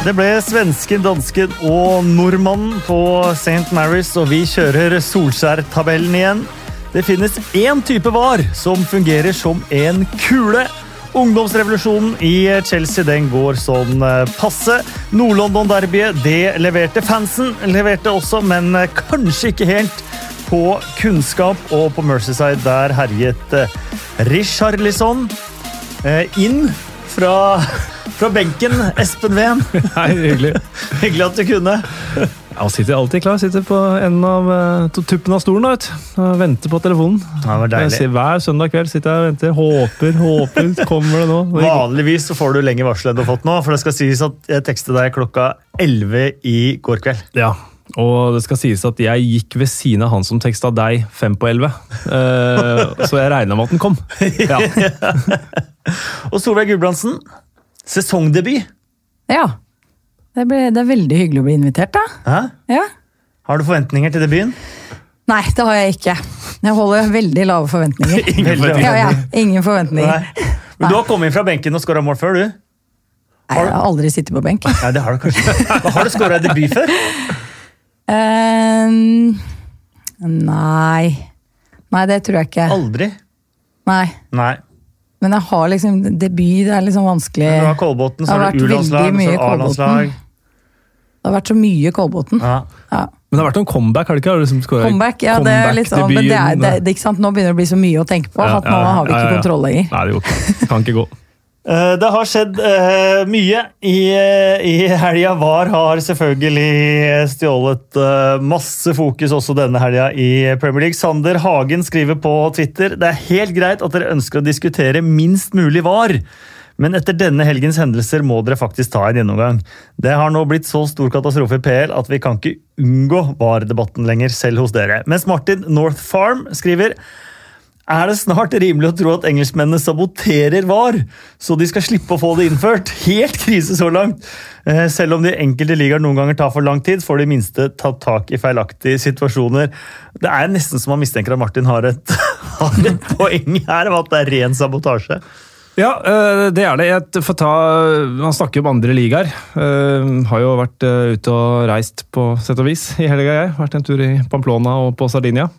Det ble svensken, dansken og nordmannen på St. Mary's, og vi kjører Solskjær-tabellen igjen. Det finnes én type var som fungerer som en kule. Ungdomsrevolusjonen i Chelsea den går sånn eh, passe. Nord-London-derbyet det leverte fansen, leverte også, men eh, kanskje ikke helt på kunnskap. Og på Mercyside der herjet eh, Richarlison inn fra fra benken, Espen Ven. Hei, hyggelig. hyggelig at du kunne. Han sitter alltid klar. Sitter på enden av uh, tuppen av stolen vet. og venter på telefonen. Ja, det var deilig. Hver søndag kveld sitter jeg og venter. Håper, håper. Kommer det nå? Vanligvis så får du lenger varsel enn du har fått nå. For det skal sies at jeg tekstet deg klokka 11 i går kveld. Ja, og det skal sies at jeg gikk ved siden av han som teksta deg fem på elleve. Uh, så jeg regna med at den kom. Ja. og Solveig Gulbrandsen, Sesongdebut. Ja. Det, ble, det, er veldig hyggelig å bli invitert, da. Hæ? Ja. Har du forventninger til debuten? Nei, det har jeg ikke. Jeg holder veldig lave forventninger. ingen forventninger. Ja, ja. Ingen forventninger. Nei. Men du har kommet inn fra benken og skåra mål før, du? Nei, jeg har aldri sittet på benk. Nei, det Har du kanskje. Har du skåra debut før? Um, nei Nei, det tror jeg ikke. Aldri? Nei. Nei. Men jeg har liksom debut, det er liksom vanskelig. Men du har Kolbotn, så har du U-landslag, så A-landslag. Det har vært så mye Kolbotn. Ja. Ja. Men det har vært noen comeback, har det ikke? Liksom comeback, ja, det er litt sånn, men det er, det, det, ikke sant? Nå begynner det å bli så mye å tenke på at nå har vi ikke kontroll lenger. Nei, det går ikke. Kan ikke gå. Eh, det har skjedd uh, mye i, uh, i helga. VAR har selvfølgelig stjålet uh, masse fokus også denne helga i Premier League. Sander Hagen skriver på Twitter det er helt greit at dere ønsker å diskutere minst mulig VAR. Men etter denne helgens hendelser må dere faktisk ta en gjennomgang. Det har nå blitt så stor katastrofe i PL at vi kan ikke unngå VAR-debatten lenger, selv hos dere. Mens Martin North Farm skriver er det snart rimelig å tro at engelskmennene saboterer VAR, så de skal slippe å få det innført. Helt krise så langt! Eh, selv om de enkelte ligaer noen ganger tar for lang tid, får de minste tatt tak i feilaktige situasjoner. Det er nesten som man mistenker at Martin har et, har et poeng her, at det er ren sabotasje. Ja, eh, det er det. Får ta, Man snakker om andre ligaer. Eh, har jo vært ute og reist på sett og vis i helga, jeg. Vært en tur i Pamplona og på Sardinia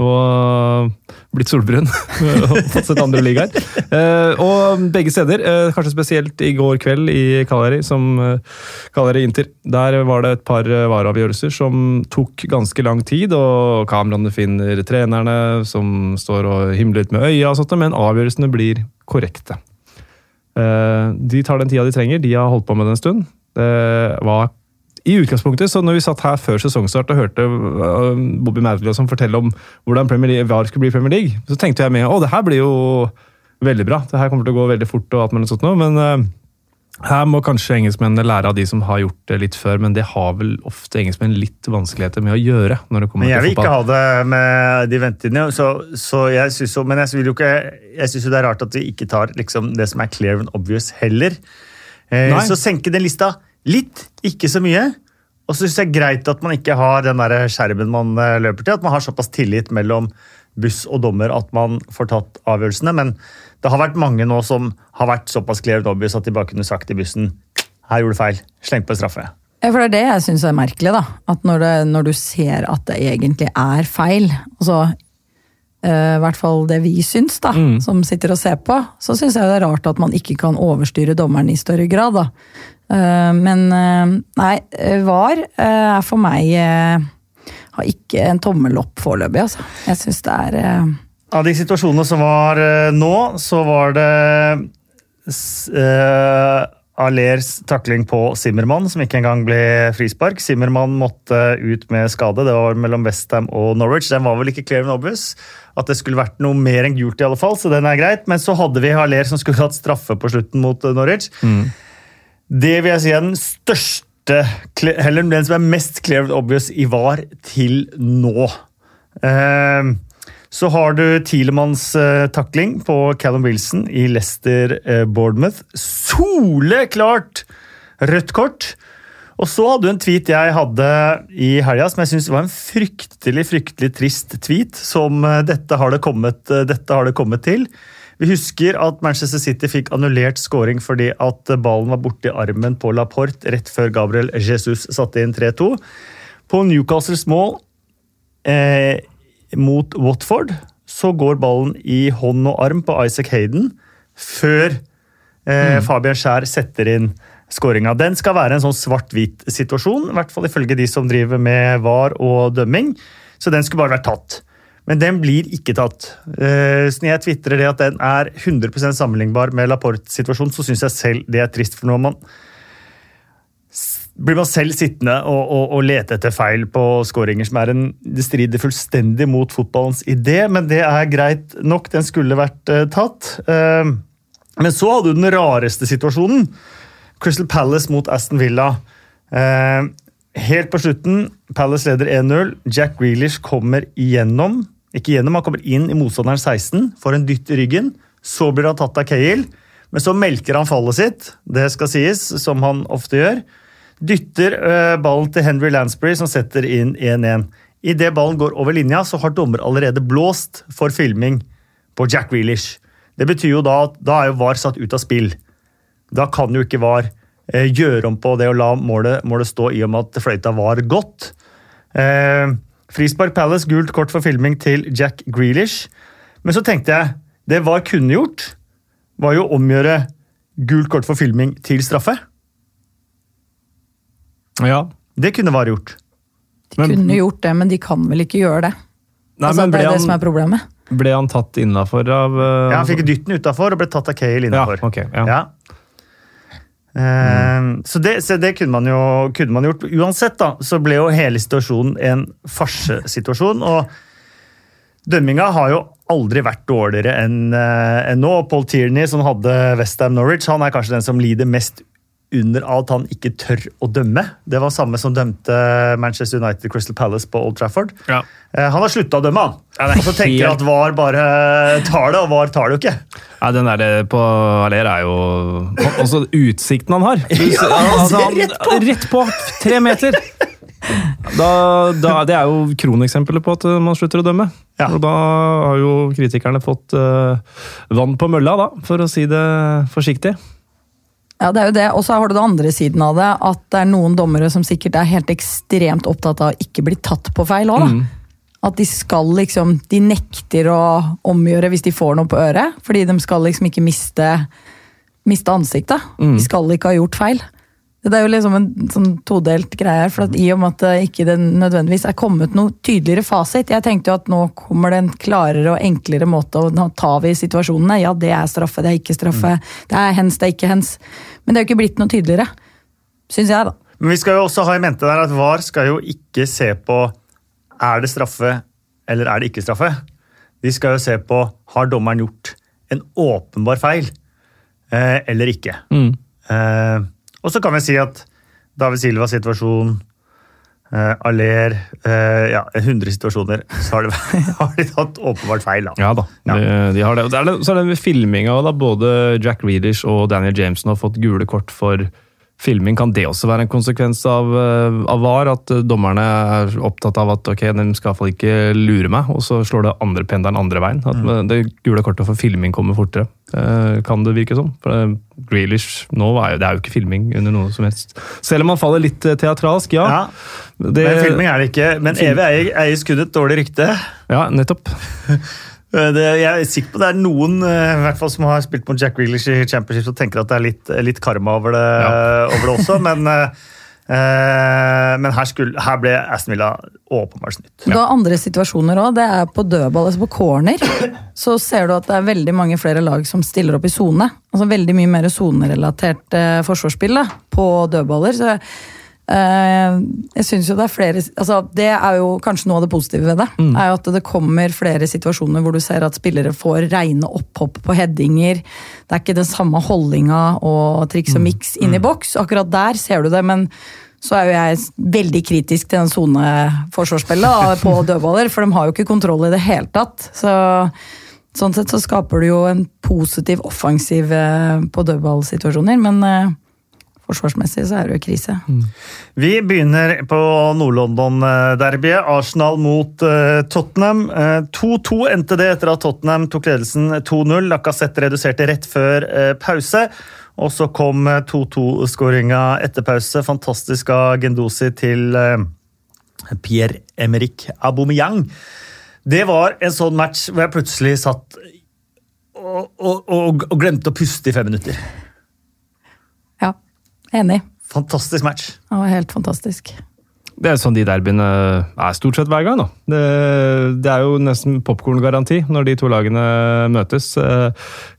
og blitt solbrun fått sett andre ligaer. Eh, og begge steder, eh, kanskje spesielt i går kveld i Kaleri som eh, Inter. Der var det et par vareavgjørelser som tok ganske lang tid, og kameraene finner trenerne som står og himler ut med øya, og sånt, men avgjørelsene blir korrekte. De tar den tida de trenger. De har holdt på med det en stund. Det var i utgangspunktet, så når vi satt her før sesongstart og hørte uh, Bobby Madley som fortelle om hvordan Premier League, VAR skulle bli Premier League, så tenkte jeg med å, det her blir jo veldig bra. Det her kommer til å gå veldig fort, og alt mulig sånt noe, men uh, her må kanskje engelskmennene lære av de som har gjort det litt før, men det har vel ofte engelskmenn litt vanskeligheter med å gjøre. når det kommer men Jeg vil ikke ha det med de ventetidene, så, så, jeg syns jo Men jeg, synes jo det er rart at vi ikke tar liksom, det som er clear and obvious, heller. Eh, så senke den lista Litt, ikke så mye. Og så syns jeg det er greit at man ikke har den der skjermen man eh, løper til. At man har såpass tillit mellom buss og dommer at man får tatt avgjørelsene. Men det har vært mange nå som har vært såpass clear and obvious at de bare kunne sagt i bussen her gjorde du feil, sleng på en straffe. Ja, for Det er det jeg syns er merkelig. da. At når, det, når, du ser at det egentlig er feil, altså i hvert fall det vi syns, da, mm. som sitter og ser på, så syns jeg det er rart at man ikke kan overstyre dommeren i større grad. da. Eh, men eh, nei, eh, VAR er for meg Har ikke en tommel opp foreløpig, altså. Jeg syns det er Av de situasjonene som var nå, så var det uh, Alers takling på Simmermann, som ikke engang ble frispark. Simmermann måtte ut med skade. Det var mellom Westham og Norwich. Den var vel ikke clear and obvious. At det skulle vært noe mer enn gult, i alle fall, så den er greit. Men så hadde vi Haller som skulle hatt straffe på slutten mot Norwich. Mm. Det vil jeg si er den største Heller den som er mest clear obvious i VAR til nå. Uh, så har du Tielemanns uh, takling på Callum Wilson i Leicester-Bournemouth. Uh, Soleklart rødt kort! Og så hadde du en tweet jeg hadde i helga som jeg syns var en fryktelig fryktelig trist tweet. Som uh, dette har, det kommet, dette har det kommet til. Vi husker at Manchester City fikk annullert scoring fordi at ballen var borti armen på Laporte rett før Gabriel Jesus satte inn 3-2. På Newcastles mål eh, mot Watford så går ballen i hånd og arm på Isaac Hayden før eh, Fabian Skjær setter inn skåringa. Den skal være en sånn svart-hvit situasjon, i hvert fall ifølge de som driver med VAR og dømming. Så den skulle bare vært tatt. Men den blir ikke tatt. Uh, så når jeg tvitrer det at den er 100% sammenlignbar med Laportes situasjon, så syns jeg selv det er trist. For noe. man, blir man selv sittende og, og, og lete etter feil på skåringer som er en Det strider fullstendig mot fotballens idé, men det er greit nok. Den skulle vært uh, tatt. Uh, men så hadde du den rareste situasjonen. Crystal Palace mot Aston Villa. Helt på slutten, Palace leder 1-0. Jack Grealish kommer igjennom ikke gjennom, han kommer inn i motstanderen 16, får en dytt i ryggen. Så blir han tatt av Cale, men så melker han fallet sitt, det skal sies, som han ofte gjør. Dytter øh, ballen til Henry Lansbury, som setter inn 1-1. Idet ballen går over linja, så har dommer allerede blåst for filming på Jack Grealish. Det betyr jo da at da er jo VAR satt ut av spill. Da kan jo ikke VAR eh, gjøre om på det å la målet, målet stå i og med at fløyta var godt. Eh, Frispark Palace, gult kort for filming til Jack Grealish. Men så tenkte jeg det VAR kunne gjort, var jo å omgjøre gult kort for filming til straffe. Ja. Det kunne VAR gjort. De men, kunne gjort det, men de kan vel ikke gjøre det? Nei, altså, det er han, det som er problemet. Ble han tatt innafor av uh, Ja, han fikk dytten utafor og ble tatt av Cale innafor. Ja, okay, ja. ja. Mm. Så, det, så det, kunne man, jo, kunne man gjort. Uansett da, så ble jo hele situasjonen en farsesituasjon. Og dømminga har jo aldri vært dårligere enn en nå. Paul Tierney, som hadde Westham Norwich, han er kanskje den som lider mest under at han ikke tør å dømme. Det var samme som dømte Manchester United Crystal Palace på Old Trafford. Ja. Han har slutta å dømme, han. Og så tenker han at VAR bare tar det, og VAR tar det jo ikke. Ja, Den der på Aller er jo Også utsikten han har. ja, altså, han, rett på! Rett på! Tre meter! Da, da, det er jo kroneksempelet på at man slutter å dømme. Ja. Og da har jo kritikerne fått uh, vann på mølla, da, for å si det forsiktig. Ja, det er jo det. Og så har du det andre siden av det, at det er noen dommere som sikkert er helt ekstremt opptatt av å ikke bli tatt på feil òg. Mm. At de skal liksom De nekter å omgjøre hvis de får noe på øret. Fordi de skal liksom ikke miste, miste ansiktet. Mm. De skal ikke ha gjort feil. Det er jo liksom en sånn todelt greie her, for I og med at det ikke nødvendigvis er kommet noe tydeligere fasit Jeg tenkte jo at nå kommer det en klarere og enklere måte å ta vi situasjonene. Ja, det er straffe, det er ikke straffe. Mm. Det er hens, det er ikke hens. Men det er jo ikke blitt noe tydeligere. Syns jeg, da. Men vi skal jo også ha i mente der at VAR skal jo ikke se på er det straffe eller er det ikke straffe. De skal jo se på har dommeren gjort en åpenbar feil eh, eller ikke. Mm. Eh, og så kan vi si at David Silvas situasjon, uh, Aller uh, Ja, 100 situasjoner, så har de, har de tatt åpenbart feil. Da. Ja da, ja. De, de, har det. Og det er så er det filminga, da både Jack Reedish og Daniel Jameson har fått gule kort for filming, kan det også være en konsekvens av, eh, av VAR? At eh, dommerne er opptatt av at ok, de skal iallfall ikke lure meg, og så slår det andre pendelen andre veien? At mm. det gule kortet for filming kommer fortere. Eh, kan det virke sånn? For Grealish nå er jo, det er jo ikke filming under noe som helst. Selv om man faller litt teatralsk, ja. ja det, men filming er det ikke. Men evig eier, eier skudd et dårlig rykte. Ja, nettopp. Eh, det, jeg er sikker på det er noen eh, i hvert fall som har spilt mot Jack Grealish i Championship som tenker at det er litt, litt karma over det, ja. over det også, men, eh, men her, skulle, her, ble Aston Villa åpenbart snytt. Du har andre situasjoner òg. Det er på dødball, altså på corner. Så ser du at det er veldig mange flere lag som stiller opp i sone. Altså veldig mye mer sonerelatert eh, forsvarsspill da, på dødballer. så Eh, jeg synes jo Det er flere, altså det er jo kanskje noe av det positive ved det. Mm. er jo At det kommer flere situasjoner hvor du ser at spillere får reine opphopp på headinger. Det er ikke den samme holdninga og triks og mm. miks inn i mm. boks. Akkurat der ser du det, men så er jo jeg veldig kritisk til den soneforsvarsspillet på dødballer. For de har jo ikke kontroll i det hele tatt. Så, sånn sett så skaper du jo en positiv offensiv eh, på dødballsituasjoner. Men eh, forsvarsmessig så er det jo krise. Vi begynner på Nord-London-derbyet. Arsenal mot uh, Tottenham. 2-2 uh, endte det etter at Tottenham tok ledelsen 2-0. Lacassette reduserte rett før uh, pause. Og så kom 2-2-skåringa etter pause. Fantastisk av Gendosi til Pierre-Emerick Aubameyang. Det var en sånn match hvor jeg plutselig satt og, og, og, og glemte å puste i fem minutter. Enig. Fantastisk match. Ja, helt fantastisk. Det er sånn de derbyene er stort sett hver gang. da. Det, det er jo nesten popkorngaranti når de to lagene møtes. Eh,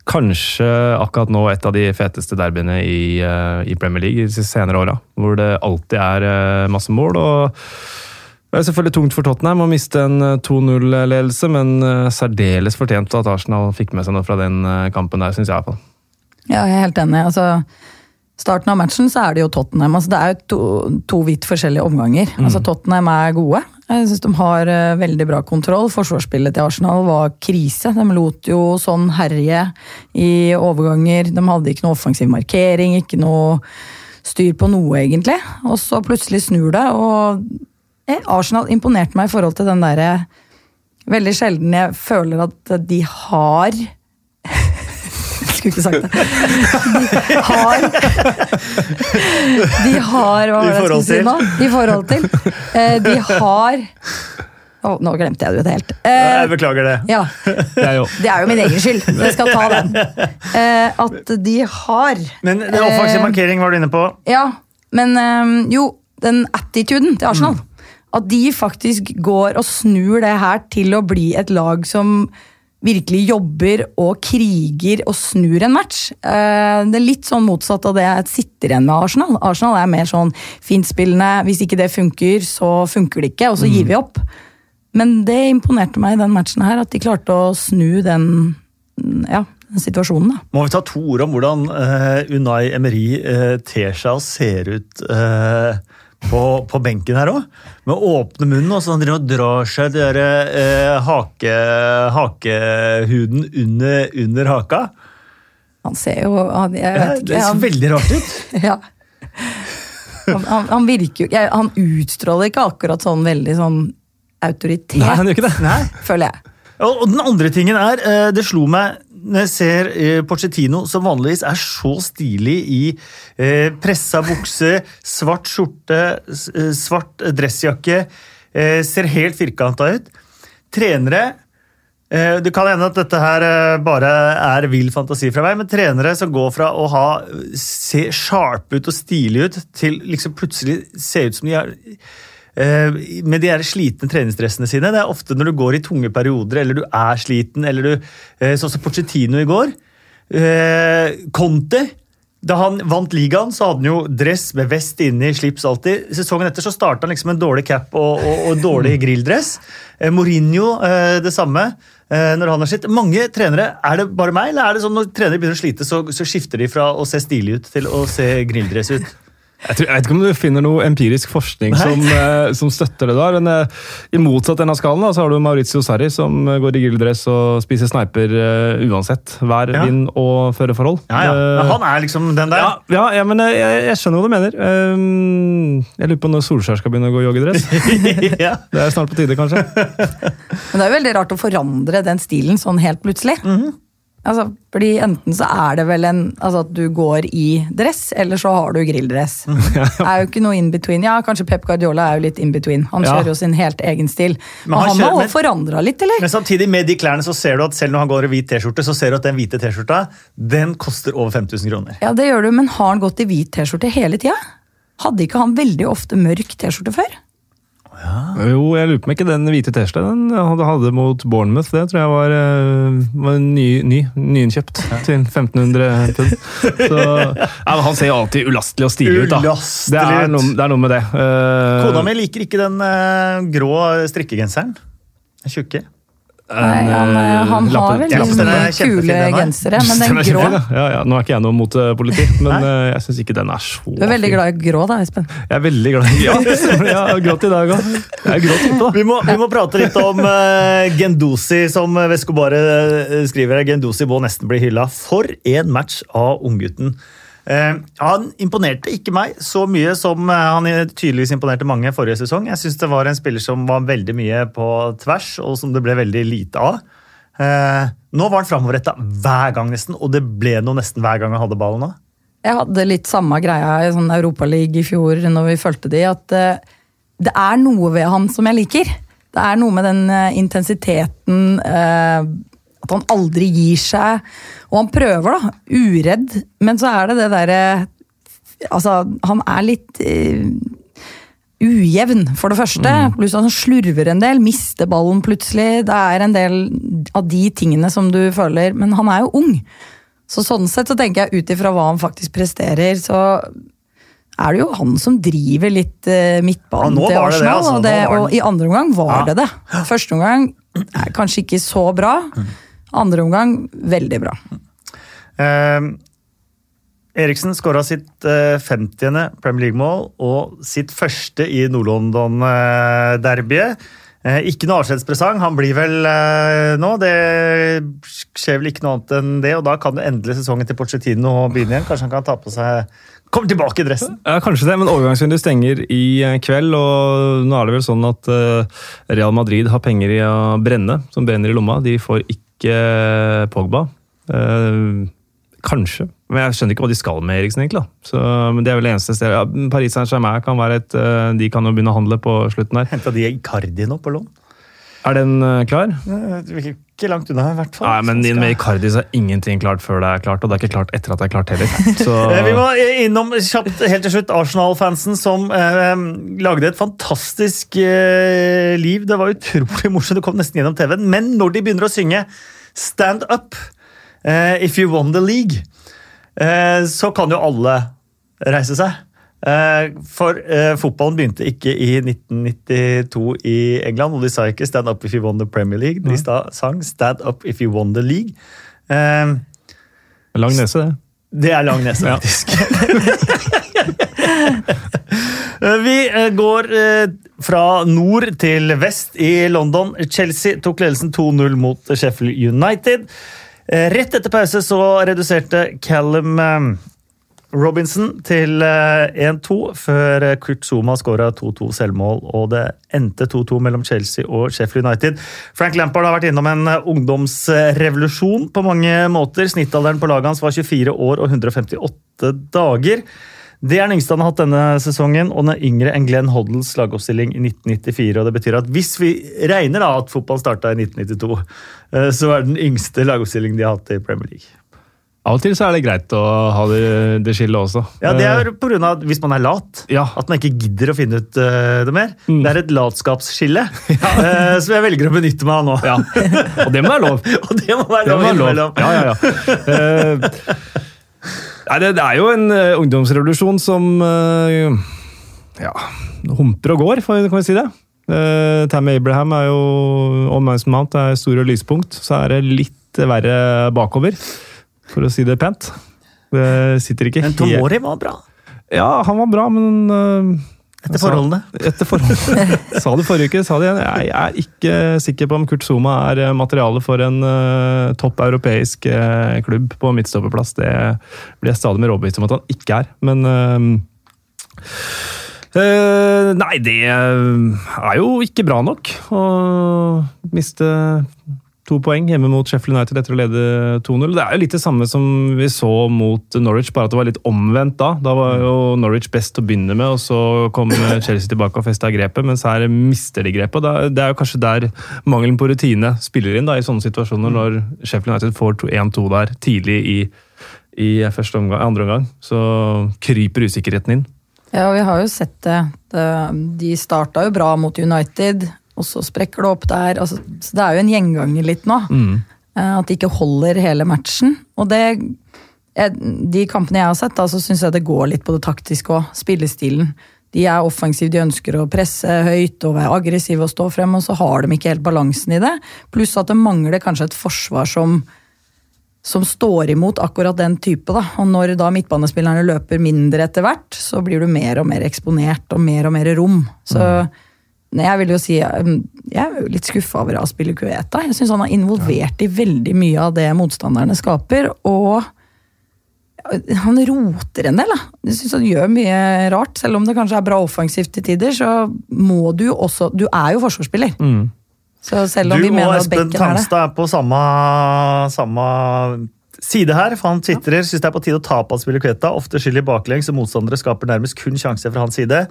kanskje akkurat nå et av de feteste derbyene i, eh, i Premier League de senere åra. Hvor det alltid er eh, masse mål. og det er selvfølgelig tungt for Tottenham å miste en 2-0-ledelse, men særdeles fortjent at Arsenal fikk med seg noe fra den kampen der, syns jeg iallfall. Ja, jeg er helt enig. altså starten av matchen så er det jo Tottenham. Altså, det er jo to, to vidt forskjellige omganger. Mm. Altså, Tottenham er gode. Jeg syns de har uh, veldig bra kontroll. Forsvarsspillet til Arsenal var krise. De lot jo sånn herje i overganger. De hadde ikke noe offensiv markering, ikke noe styr på noe, egentlig. Og så plutselig snur det, og eh, Arsenal imponerte meg i forhold til den derre Veldig sjelden jeg føler at de har skulle ikke sagt det. De har De har Hva var det jeg skulle si nå? I forhold til. Eh, de har Oh, nå glemte jeg det helt. Eh, jeg beklager det. Ja. Det er, jo. det er jo min egen skyld. Jeg skal ta den. Eh, at de har Men det offensiv eh, markering var du inne på. Ja, men eh, jo, den attituden til Arsenal. Mm. At de faktisk går og snur det her til å bli et lag som virkelig jobber og kriger og snur en match. Eh, det er litt sånn motsatt av det jeg sitter igjen med Arsenal. Arsenal er mer sånn fintspillende. Hvis ikke det funker, så funker det ikke, og så gir vi opp. Men det imponerte meg i den matchen her, at de klarte å snu den, ja, situasjonen. da. Må vi ta to ord om hvordan uh, Unai Emery uh, ter seg og ser ut uh, på, på, benken her òg. Med åpne munnen og sånn og drar seg den eh, hake, hakehuden under, under, haka. Han ser jo han, jeg vet ja, ikke, Det ser han, veldig rart ut. ja. Han, han, han, virker jo Han utstråler ikke akkurat sånn veldig sånn autoritet, Nei, han gjør ikke det. Nei. føler jeg. Og, og den andre tingen er, eh, det slo meg når jeg ser eh, som vanligvis er så stilig i eh, pressa bukse, svart skjorte, eh, svart dressjakke, eh, ser helt firkanta ut. Trenere eh, Det kan hende at dette her eh, bare er vill fantasi fra meg, men trenere som går fra å ha, se sharpe ut og stilige ut, til liksom plutselig se ut som de har med de her slitne treningsdressene sine. Det er ofte når du går i tunge perioder, eller du er sliten, eller du Sånn som Pochettino i går. Conte da han vant ligaen, så hadde han jo dress med vest inni, slips alltid. Sesongen etter så starta han liksom en dårlig cap og, og, og dårlig grilldress. Mourinho det samme. når han har sitt. Mange trenere, Er det bare meg, eller er det sånn når trenere begynner å slite, så, så skifter de fra å se stilig ut til å se grilldress ut? Jeg, tror, jeg, vet ikke om du finner noe empirisk forskning som, eh, som, støtter det. der, men eh, I motsatt ende av skalen da, så har du Maurizio Sarri som eh, går i grilldress og spiser sniper uh, uansett. Vær, ja. vind og føreforhold. Ja, ja. Men han er liksom den der? Ja, ja men jeg, jeg, skjønner hva du mener. Um, jeg lurer på når Solskjær skal begynne å gå i joggedress. ja. Det er snart på tide, kanskje. men det er jo veldig rart å forandre den stilen sånn helt plutselig. Mm -hmm. Altså, fordi Enten så er det vel en, altså at du går i dress, eller så har du grilldress. Det er jo ikke noe in between. Ja, Kanskje Pep Guardiola er jo litt in between. Han ja. kjører jo sin helt egen stil. Men, han, han, har jo forandra litt, eller? Men samtidig med de klærne så ser du at selv når han går i hvit T-skjorte, så ser du at den hvite T-skjorta den koster over 5000 kroner. Ja, det gjør du, men har han gått i hvit T-skjorte hele tida? Hadde ikke han veldig ofte mørk T-skjorte før? Ja. Jo, jeg lurer på om ikke den hvite T-skjorta han hadde mot Bournemouth. Det tror jeg var, eh, var ny, ny, nyinnkjøpt ja. til 1500 pund. Ja, han ser jo alltid ulastelig og stilig ut. da. Det er, noe, det er noe med det. Uh, Kona mi liker ikke den uh, grå strikkegenseren. Den tjukke. Nei, han, eh, han har vel noen kule gensere, men den grå ja, ja, Nå er ikke jeg noe mot uh, politi, men jeg syns ikke den er så Du er veldig glad i grå da, Espen? Jeg er veldig glad i Ja, jeg har grått i dag òg. Vi må, vi må prate litt om uh, Gendosi, som Vescobare skriver. Gendosi må nesten bli hylla. For en match av unggutten. Eh, han imponerte ikke meg så mye som eh, han tydeligvis imponerte mange forrige sesong. Jeg syns det var en spiller som var veldig mye på tvers, og som det ble veldig lite av. Eh, nå var han framoverretta hver gang, nesten, og det ble noe nesten hver gang han hadde ballen. òg. Jeg hadde litt samme greia i sånn Europaliga i fjor når vi fulgte de, at det er noe ved han som jeg liker. Det er noe med den intensiteten, at han aldri gir seg. Og han prøver, da. Uredd. Men så er det det derre Altså, han er litt ujevn, for det første. Mm. Pluss han slurver en del, mister ballen plutselig. Det er en del av de tingene som du føler Men han er jo ung. Så sånn sett så tenker jeg ut ifra hva han faktisk presterer, så er det jo han som driver litt uh, midtbanen til Arsenal. Det, altså. og, det, og, i andre omgang var ja. det det. Første omgang er kanskje ikke så bra. Andre omgang veldig bra. Eh, Eriksen skåra sitt uh, eh, 50. Premier League-mål og sitt første i Nord-London-derbyet. Eh, ikke noe avskjedspresang. Han blir vel eh, nå. Det skjer vel ikke noe annet enn det, og da kan jo endelig sesongen til Pochettino begynne igjen. Kanskje han kan ta på seg Kommer tilbake i dressen! Ja, Kanskje det, men overgangsvinduet stenger i kveld. og Nå er det vel sånn at Real Madrid har penger i å brenne, som brenner i lomma. De får ikke Pogba. Kanskje. Men jeg skjønner ikke hva de skal med Eriksen, egentlig. Så, men det er vel det eneste stedet. Ja, Paris Saint-Germain kan være et uh, De kan jo begynne å handle på slutten der. Henta de Icardi nå på lån? Er den uh, klar? Ikke langt unna, i hvert fall. Nei, men skal... med Icardi så er ingenting klart før det er klart, og det er ikke klart etter at det er klart heller. Så... Eh, vi må innom kjapt helt til slutt Arsenal-fansen som eh, lagde et fantastisk eh, liv. Det var utrolig morsomt, det kom nesten gjennom TV-en. Men når de begynner å synge Stand Up eh, If You Won The League Eh, så kan jo alle reise seg. Eh, for eh, fotballen begynte ikke i 1992 i England, og de sa ikke 'Stand up if you won the Premier League'. De sang 'Stand up if you won the league'. lang nese, det. Det er lang nese, faktisk. Vi går fra nord til vest i London. Chelsea tok ledelsen 2-0 mot Sheffield United. Eh, rett etter pause så reduserte Callum eh, Robinson til 1-2 eh, før Kurt Zuma skåra 2-2 selvmål, og det endte 2-2 mellom Chelsea og Sheffield United. Frank Lampard har vært innom en ungdomsrevolusjon på mange måter. Snittalderen på laget hans var 24 år og 158 dager. Det er den yngste han har hatt denne sesongen, og den er yngre enn Glenn Hoddles lagoppstilling i 1994. og Det betyr at hvis vi regner da at fotball starta i 1992, eh, så er det den yngste lagoppstillingen de har hatt i Premier League. Av og til så er det greit å ha det, det skillet også. Ja, Det er pga. hvis man er lat. Ja. At man ikke gidder å finne ut uh, det mer. Mm. Det er et latskapsskille ja. uh, som jeg velger å benytte meg av nå. Ja. Og det må være lov. og det må være lov, må være lov. Ja, ja, ja. Uh, Nei, det, det, er jo en ungdomsrevolusjon som ja, humper og går, kan vi si det. Uh, Tammy Abraham er jo, og Mount er store lyspunkt. Så er det litt verre bakover, for å si det pent. Det sitter ikke helt Men Tomori var bra? Ja, han var bra, men etter forholdene? Etter forholdene. sa det forrige uke, sa det igjen. Jeg er ikke sikker på om Kurt Zuma er eh, materiale for en uh, topp europeisk uh, klubb på midtstopperplass. Det blir jeg stadig mer overbevist om at han ikke er. Men uh, Nei, det er jo ikke bra nok å miste to poeng hjemme mot Sheffield United etter å lede 2-0. Det er jo litt det samme som vi så mot Norwich, bare at det var litt omvendt da. Da var jo Norwich best å begynne med, og så kom Chelsea tilbake og festa grepet, mens her mister de grepet. Det er jo kanskje der mangelen på rutine spiller inn, da, i sånne situasjoner, når Sheffield United får 1-2 der tidlig i, i første omgang, andre omgang. Så kryper usikkerheten inn. Ja, vi har jo sett det. De starta jo bra mot United og så sprekker det opp der. Altså, så det er jo en gjenganger litt nå. Mm. Eh, at de ikke holder hele matchen. Og det De kampene jeg har sett, da, så syns jeg det går litt på det taktiske òg. Spillestilen. De er offensive, de ønsker å presse høyt og være aggressive og stå frem, og så har de ikke helt balansen i det. Pluss at det mangler kanskje et forsvar som, som står imot akkurat den type. Da. Og når da midtbanespillerne løper mindre etter hvert, så blir du mer og mer eksponert og mer og mer rom. Så mm jeg vil jo si um, jeg er litt skuffa over Aspille Kueta. Jeg syns han er involvert i veldig mye av det motstanderne skaper. Og Han roter en del, da. Jeg synes han gjør mye rart. Selv om det kanskje er bra offensivt til tider, så må du jo også Du er jo forsvarsspiller. Så selv om Du vi og mener at Espen benken er det Tangstad er på samme, samme side her. for Han tvitrer syns det er på tide å ta på at spiller Kveta. Ofte skyldig baklengs, og motstandere skaper nærmest kun sjanser fra hans side.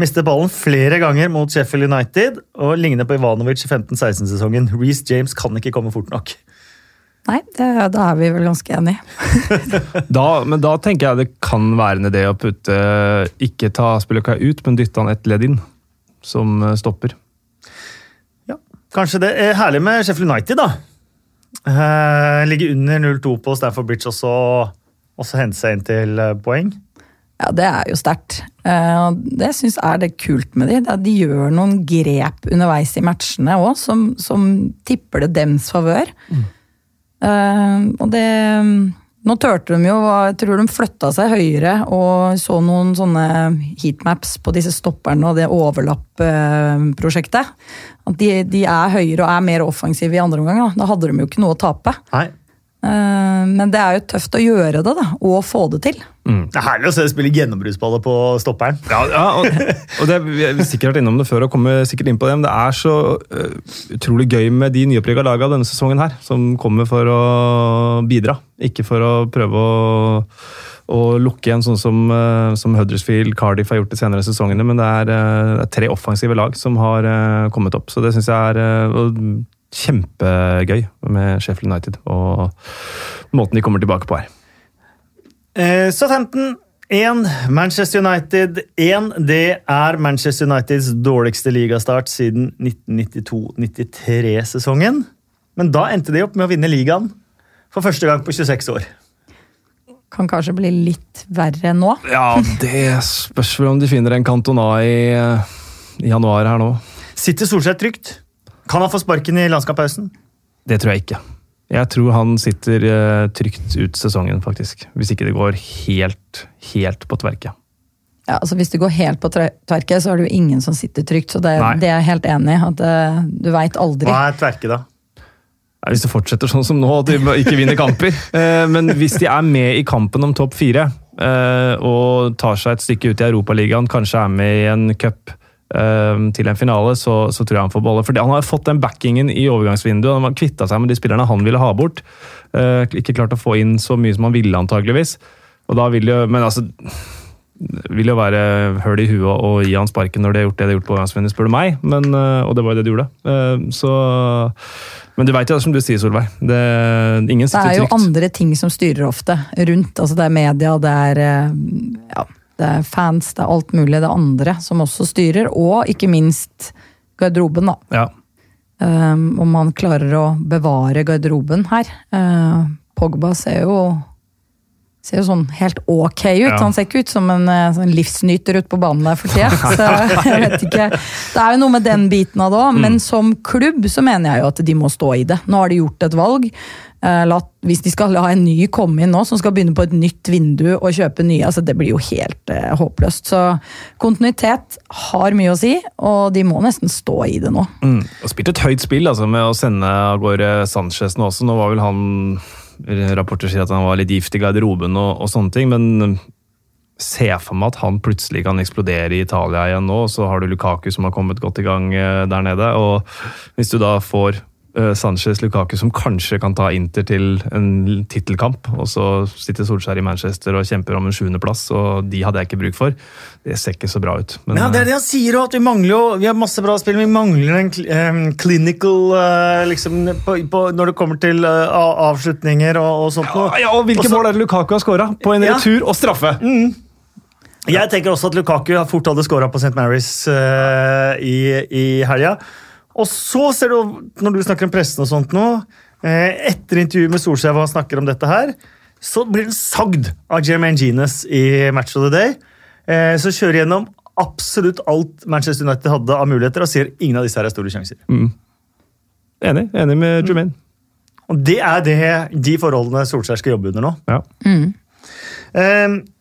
Mister ballen flere ganger mot Sheffield United og ligner på Ivanovic i 15-16-sesongen. Reece James kan ikke komme fort nok. Nei, det, da er vi vel ganske enige. Da, men da tenker jeg det kan være en idé å putte Ikke ta Spillerkai ut, men dytte han et ledd inn. Som eh, stopper. Ja, Kanskje det er herlig med Sheffield United, da. Eh, ligge under 0-2 på Stanford Bridge og så også hente seg inn til eh, poeng. Ja, det er jo sterkt. Eh, Det syns jeg er det kult med de. De gjør noen grep underveis i matchene òg, som, som tipper det dems favør. Eh, og det Nå turte de jo, jeg tror de flytta seg høyere og så noen sånne heatmaps på disse stopperne og det overlapp-prosjektet. At de, de er høyere og er mer offensive i andre omgang. Da. da hadde de jo ikke noe å tape. Nei. Eh, Men det er jo tøft å gjøre det, da, og få det til. Det er herlig å se deg spille gjennombruddsballer på stopperen. Ja, ja og, og det, Vi har sikkert vært innom det før og kommer sikkert inn på det, men det er så uh, utrolig gøy med de nyopprykka laga denne sesongen her, som kommer for å bidra. Ikke for å prøve å, å lukke igjen, sånn som, uh, som Huddersfield, Cardiff har gjort de senere sesongene. Men det er, uh, det er tre offensive lag som har kommet opp, så det syns jeg er kjempegøy med Sheffield United og måten de kommer tilbake på her. Eh, Southampton 1, Manchester United 1. Det er Manchester Uniteds dårligste ligastart siden 1992-93-sesongen. Men da endte de opp med å vinne ligaen for første gang på 26 år. Kan kanskje bli litt verre nå. Ja, det spørs vel om de finner en Cantona i, i januar her nå. Sitter Solskjær trygt? Kan han få sparken i landskamppausen? Det tror jeg ikke. Jeg tror han sitter eh, trygt ut sesongen, faktisk. Hvis ikke det går helt, helt på tverke. Ja, altså Hvis det går helt på tverket, tverke, så er det jo ingen som sitter trygt. så Det, det er jeg helt enig i. at eh, Du veit aldri. Hva er tverke, da? Ja, Hvis det fortsetter sånn som nå, at de ikke vinner kamper. Eh, Men hvis de er med i kampen om topp fire eh, og tar seg et stykke ut i Europaligaen, kanskje er med i en cup til en finale, så, så tror jeg han får bolle. For han har fått den backingen i overgangsvinduet. Han har kvitta seg med de spillerne han ville ha bort. Eh, Ikke klart å få inn så mye som han ville, antageligvis. Og da vil jo, Men altså vil jo være høl i huet å gi han sparken når de har gjort det de har gjort på overgangsvinduet, spør du meg. Men, eh, og det var jo det de gjorde. Eh, Så, men du veit jo, som du sier, Solveig. Det, ingen Det er jo trygt. andre ting som styrer ofte rundt. altså Det er media, det er, ja, det er fans, det er alt mulig. Det er andre som også styrer. Og ikke minst garderoben, da. Ja. Um, om man klarer å bevare garderoben her. Uh, Pogba ser jo ser jo sånn helt ok ut. Ja. Han ser ikke ut som en eh, sånn livsnyter ute på banen der for tida. Så jeg vet ikke. Det er jo noe med den biten av det òg, men som klubb så mener jeg jo at de må stå i det. Nå har de gjort et valg. Eh, La, hvis de skal la en ny komme inn nå, som skal begynne på et nytt vindu og kjøpe nye, altså det blir jo helt eh, håpløst. Så kontinuitet har mye å si, og de må nesten stå i det nå. Mm. Og spilt et høyt spill altså, med å sende av gårde Sanchez nå også. Nå var vel han Rapporter sier at han var litt gift i garderoben og, og sånne ting, men se for meg at han plutselig kan eksplodere i Italia igjen nå. og Så har du Lukaku som har kommet godt i gang eh, der nede. og Hvis du da får Sanchez Lukaku som kanskje kan ta Inter til en tittelkamp, og så sitter Solskjær i Manchester og kjemper om en sjuendeplass, og de hadde jeg ikke bruk for. Det ser ikke så bra ut. Men, Ja, det er det han sier òg, at vi mangler jo Vi har masse bra spill, men vi mangler en cl- clinical eh, liksom, på, på, Når det kommer til eh, avslutninger og, og sånt. noe. Ja, og Hvilke mål er det Lukaku har skåra? På en Ja. retur og straffe! Jeg tenker også at Lukaku har fort hadde skåra på St. Mary's uh, i, i helga. Og så ser du, når du snakker om pressen og sånt nå, eh, etter intervjuet med Solskjær hvor han snakker om dette her, så blir den sagd av Jermaine Genes i Match of the Day. Eh, så kjører gjennom absolutt alt Manchester United hadde av muligheter, og sier ingen av disse her er store sjanser. Enig, enig med Jermaine. Og det er det, de forholdene Solskjær skal jobbe under nå. Ja. Mm.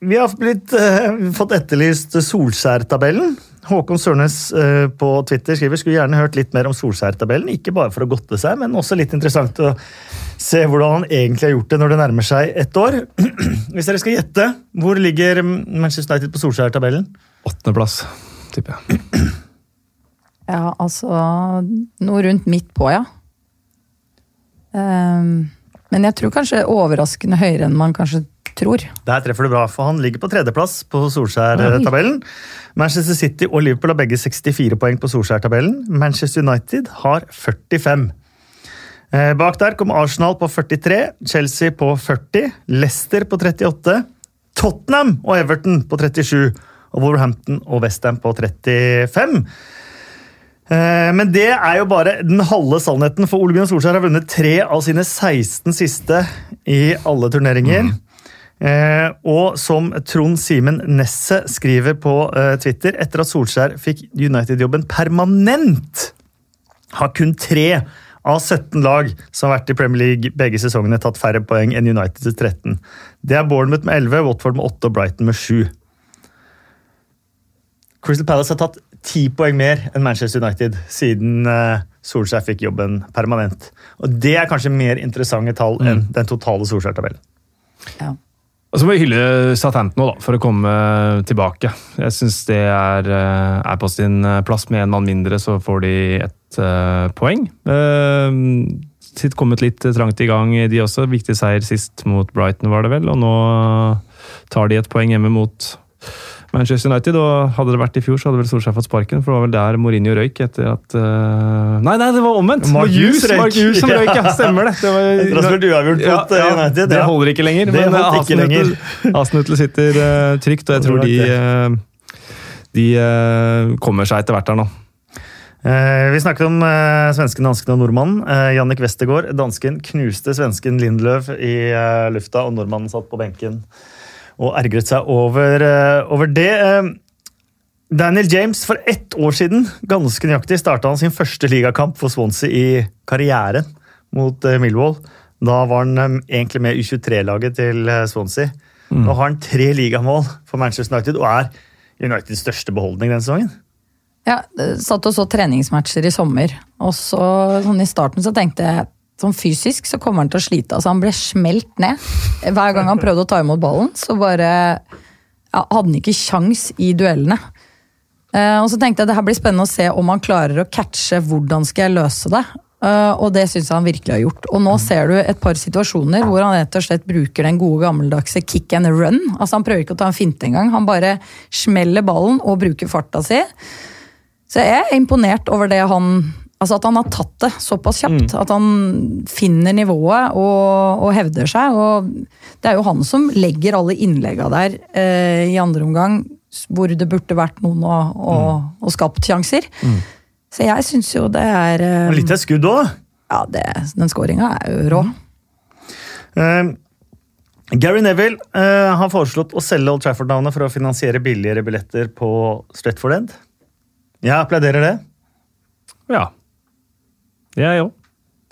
vi har blitt, eh, fått etterlyst Solskjær-tabellen. Håkon Sørnes eh, på Twitter skriver skulle gjerne hørt litt mer om Solskjær-tabellen. Ikke bare for å godte seg, men også litt interessant å se hvordan han egentlig har gjort det når det nærmer seg ett år. Hvis dere skal gjette, hvor ligger Manchester United på Solskjær-tabellen? Åttendeplass, tipper jeg. Ja, altså Noe rundt midt på, ja. Um, men jeg tror kanskje overraskende høyere enn man kanskje tror. Der treffer du bra, for han ligger på tredjeplass på Solskjær-tabellen. Manchester City og Liverpool har begge 64 poeng på Solskjær-tabellen. Manchester United har 45. Eh, Bak der kom Arsenal på 43, Chelsea på 40, Leicester på 38, Tottenham og Everton på 37, og Wolverhampton og Westham på 35. Eh, Men det er jo bare den halve sannheten, for Ole Gunnar Solskjær har vunnet tre av sine 16 siste i alle turneringer. Eh, og som Trond Simen Nesset skriver på eh, Twitter, etter at Solskjær fikk United-jobben permanent, har kun tre av 17 lag som har vært i Premier League begge sesongene, tatt færre poeng enn United til 13. Det er Bournemouth med 11, Watford med 8 og Brighton med 7. Crystal Palace har tatt ti poeng mer enn Manchester United siden eh, Solskjær fikk jobben permanent. Og Det er kanskje mer interessante tall enn den totale Solskjær-tabellen. Ja. Og så må vi hylle Southampton nå, da, for å komme tilbake. Jeg syns det er, eh, er på sin plass. Med en mann mindre så får de ett uh, poeng. Uh, sitt kommet litt trangt i gang, de også. Viktig seier sist mot Brighton, var det vel. Og nå tar de et poeng hjemme mot Manchester United. Og hadde det vært i fjor, så hadde vel Solskjær fått sparken, for det var vel der Mourinho røyk etter at uh... Nei, nei, det var omvendt! Mark Hughes røyk. Som røyk, ja. Stemmer det. det var, Etter å ha mot, eh, United, Det ja. holder ikke lenger. Det men lenger. Hasenhüttel sitter uh, trygt, og jeg tror de, eh, de uh, kommer seg etter hvert her nå. Eh, vi snakket om eh, svensken, dansken og nordmannen. Eh, Jannik Westergaard, dansken, knuste svensken Lindløv i eh, lufta, og nordmannen satt på benken og ergret seg over, eh, over det. Eh, Daniel James, for ett år siden, ganske nøyaktig, starta han sin første ligakamp for Swansea i karrieren mot eh, Millwall. Da var han egentlig med U23-laget til Swansea. Nå har han tre ligamål for Manchester United og er Uniteds største beholdning denne sesongen. Ja, satt og så treningsmatcher i sommer, og så sånn i starten så tenkte jeg sånn fysisk så kommer han til å slite. Altså Han ble smelt ned. Hver gang han prøvde å ta imot ballen, så bare ja, hadde han ikke kjangs i duellene. Uh, og så tenkte jeg det her blir spennende å se om han klarer å catche hvordan skal jeg løse det. Uh, og det syns jeg han virkelig har gjort. Og nå ser du et par situasjoner hvor han rett og slett bruker den gode gammeldagse kick and run. Altså Han prøver ikke å ta en finte engang, han bare smeller ballen og bruker farta si. Så jeg er imponert over det han Altså at han har tatt det såpass kjapt. At han finner nivået og, og hevder seg. Og det er jo han som legger alle innlegga der eh, i andre omgang hvor det burde vært noen å, å, mm. og skapt sjanser. Så jeg syns jo det er eh, Og litt av skudd òg. Ja, det, den skåringa er jo rå. Uh, Gary Neville uh, har foreslått å selge Old Trafford-navnet for å finansiere billigere billetter på Stretford End. Jeg applauderer det. Ja. Jeg òg.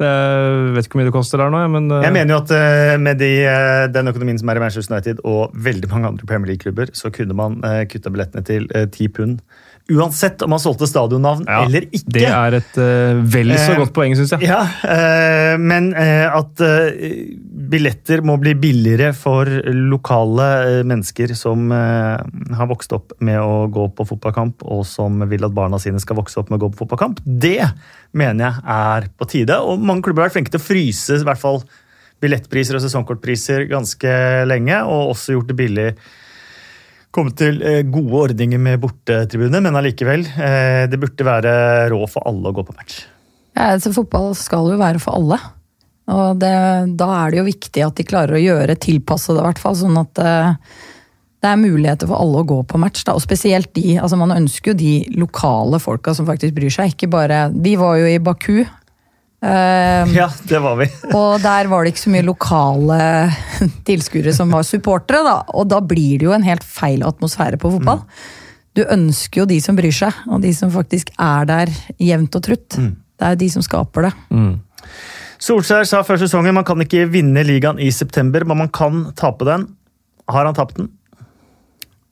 Vet ikke hvor mye det koster der nå, men uh... Jeg mener jo at uh, med de, uh, den økonomien som er i Manchester United og veldig mange andre Premier League-klubber, så kunne man kutta billettene til ti pund. Uansett om man solgte stadionnavn ja, eller ikke. Det er et uh, vel så godt godt poeng, syns jeg. Ja, uh, men eh, at eh, billetter må bli billigere for lokale eh, mennesker som eh, har vokst opp med å gå på fotballkamp, og som vil at barna sine skal vokse opp med å gå på fotballkamp, det mener jeg er på tide. Og mange klubber har vært flinke til å fryse i hvert fall billettpriser og sesongkortpriser ganske lenge, og også gjort det billig kommet til eh, gode ordninger med bortetribune, men allikevel. Eh, det burde være råd for alle å gå på match. Ja, altså, fotball skal jo være for alle. Og det, da er det jo viktig at de klarer å gjøre tilpassede, i hvert fall. Sånn at eh, det er muligheter for alle å gå på match. Da. Og spesielt de altså Man ønsker jo de lokale folka som faktisk bryr seg. Ikke bare Vi var jo i Baku. Eh, Ja, det var vi. og der var det ikke så mye lokale tilskuere som var supportere, da. Og da blir det jo en helt feil atmosfære på fotball. Du ønsker jo de som bryr seg, og de som faktisk er der jevnt og trutt. Det er jo de som skaper det. Solskjær sa før sesongen man kan ikke vinne ligaen i september, men man kan tape den. Har han tapt den?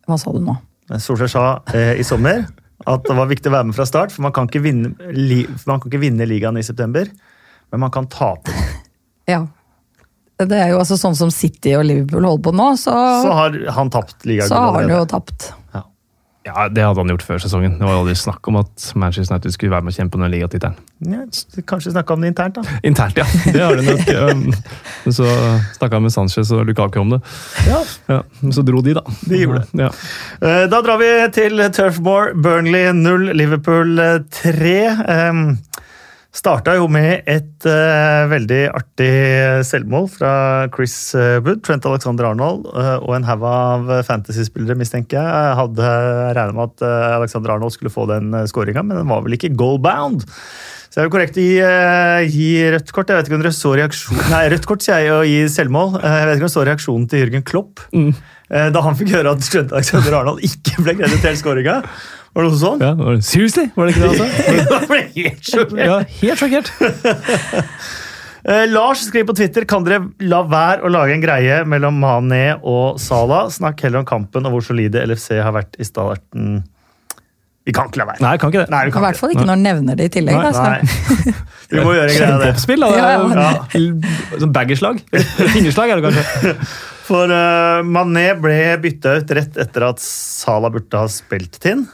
Hva sa du nå? Solskjær sa eh, i sommer at det var viktig å være med fra start, for man kan ikke vinne, li, man kan ikke vinne ligaen i september, men man kan tape. Ja. Det er jo altså sånn som City og Liverpool holder på nå, så, Så har han tapt ligaen. så har han jo tapt. Ja, Det hadde han gjort før sesongen. Det var aldri snakk om at Manchester United skulle være med å kjempe om den ligatittelen. Ja, kanskje snakke om det internt, da. Internt, ja. Det har de nok. Men så snakka han med Sanchez og Lukaku om det. Ja, Ja, så dro de, da. De gjorde det. Ja. Eh, Da drar vi til Turfmore. Burnley 0, Liverpool 3. Starta jo med et uh, veldig artig selvmål fra Chris eh, Wood. Trent Alexander Arnold uh, og en haug av fantasyspillere, mistenker jeg, Jeg hadde regna med at uh, Alexander Arnold skulle få den uh, skåringa, men den var vel ikke goal-bound. Så det er jo korrekt å gi, eh, gi rødt kort. Jeg vet ikke om dere så reaksjonen Nei, rødt kort sier jeg å gi selvmål. Eh, Jeg vet ikke om dere så reaksjonen til Jørgen Klopp Mm. eh, da han fikk høre at Trent Alexander Arnold ikke ble kreditert skåringa. Var det noe sånt? Ja, var det- Seriously? Var det ikke det han sa? Jeg ble helt sjokkert. Ja, helt sjokkert. Eh, Lars skriver på Twitter kan dere la være å lage en greie mellom Mané og Salah. Snakk heller om kampen og hvor solide LFC har vært i starten. Vi kan ikke la være. Nei, kan ikke det. Nei, vi I hvert fall ikke når han nevner det i tillegg. Nei, altså. Nei. Vi må gjøre en greie av det. Kjempeoppspill, da. Ja, ja. Sånn baggerslag. Fingerslag er det kanskje. For uh, Mané ble bytta ut rett etter at Salah burde ha spilt til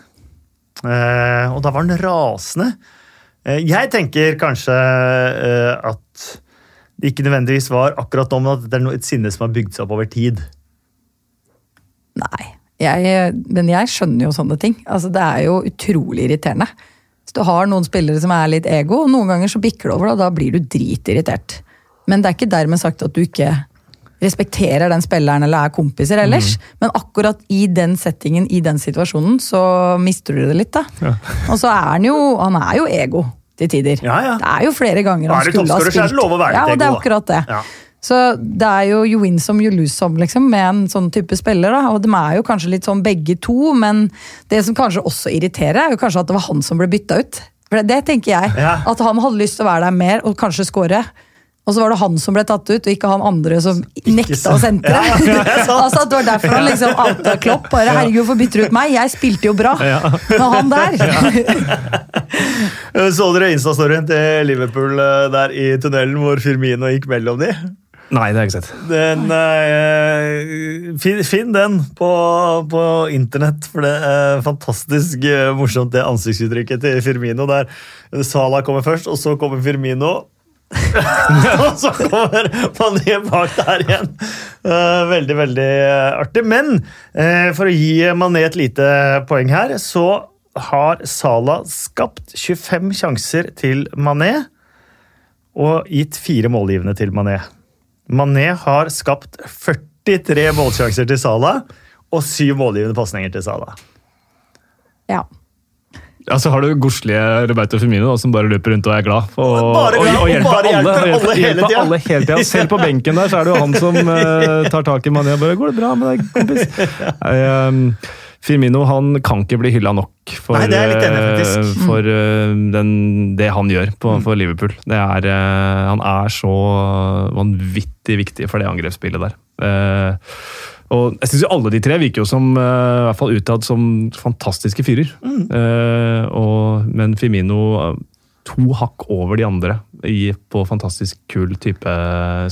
og da var han rasende. Eh, jeg tenker kanskje eh, at det ikke nødvendigvis var akkurat nå, men at det er et sinne som har bygd seg opp over tid. Nei. Jeg, men jeg skjønner jo sånne ting. Altså, det er jo utrolig irriterende. Hvis du har noen spillere som er litt ego, og noen ganger så bikker det over, og da blir du dritirritert. Men det er ikke dermed sagt at du ikke respekterer den spilleren eller er kompiser ellers. Men akkurat i den settingen, i den situasjonen, så mister du det litt, da. Og så er han jo Han er jo ego til tider. Ja, ja. Det er jo flere ganger Er han skulle ha spilt. det lov å være ja, og det er akkurat det. Ja. Så det er jo you win some, you lose some, liksom, med en sånn type spiller. da, Og de er jo kanskje litt sånn begge to, men det som kanskje også irriterer, er jo kanskje at det var han som ble bytta ut. For det, det tenker jeg. Ja. At han hadde lyst til å være der mer og kanskje score. Og så var det han som ble tatt ut, og ikke han andre som nekta å sentre. Ja, ja, det er altså Det var derfor han liksom outa Klopp. Bare, herregud, hvorfor bytter du ut meg? Jeg spilte jo bra. Men han der Eh, Så dere Insta-storyen til Liverpool eh, der i tunnelen hvor Firmino gikk mellom de? Nei, det har jeg ikke sett. Den, eh, finn, finn den på, på internett, for det er fantastisk eh, morsomt det ansiktsuttrykket til Firmino. Der Sala kommer først, og så kommer Firmino. og så kommer Mané bak der igjen. Eh, veldig, veldig eh, artig. Men eh, for å gi Mané et lite poeng her, så har Sala skapt 25 sjanser til Mané og gitt fire målgivende til Mané. Mané har skapt 43 målsjanser til Sala og syv målgivende pasninger til Sala. Ja. Ja, så har du godslige Roberto Firmino da, som bare løper rundt og er glad. Og, Bare glad, og hjelper bare hjelper alle hjelper, hele hjelper alle hele tida. Selv på benken der så er det jo han som uh, tar tak i Mané og bare 'Går det bra med deg, kompis?' Um, Firmino han kan ikke bli hylla nok for, Nei, det enig eh, for uh, den, det han gjør på, Mm. for Liverpool. Det er, uh, han er så vanvittig viktig for det angrepsspillet der. Eh, og jeg synes jo Alle de tre virker jo som, eh, i hvert fall utad som fantastiske fyrer. Mm. Uh, og, men Firmino eh, to hakk over de andre i, på fantastisk kul type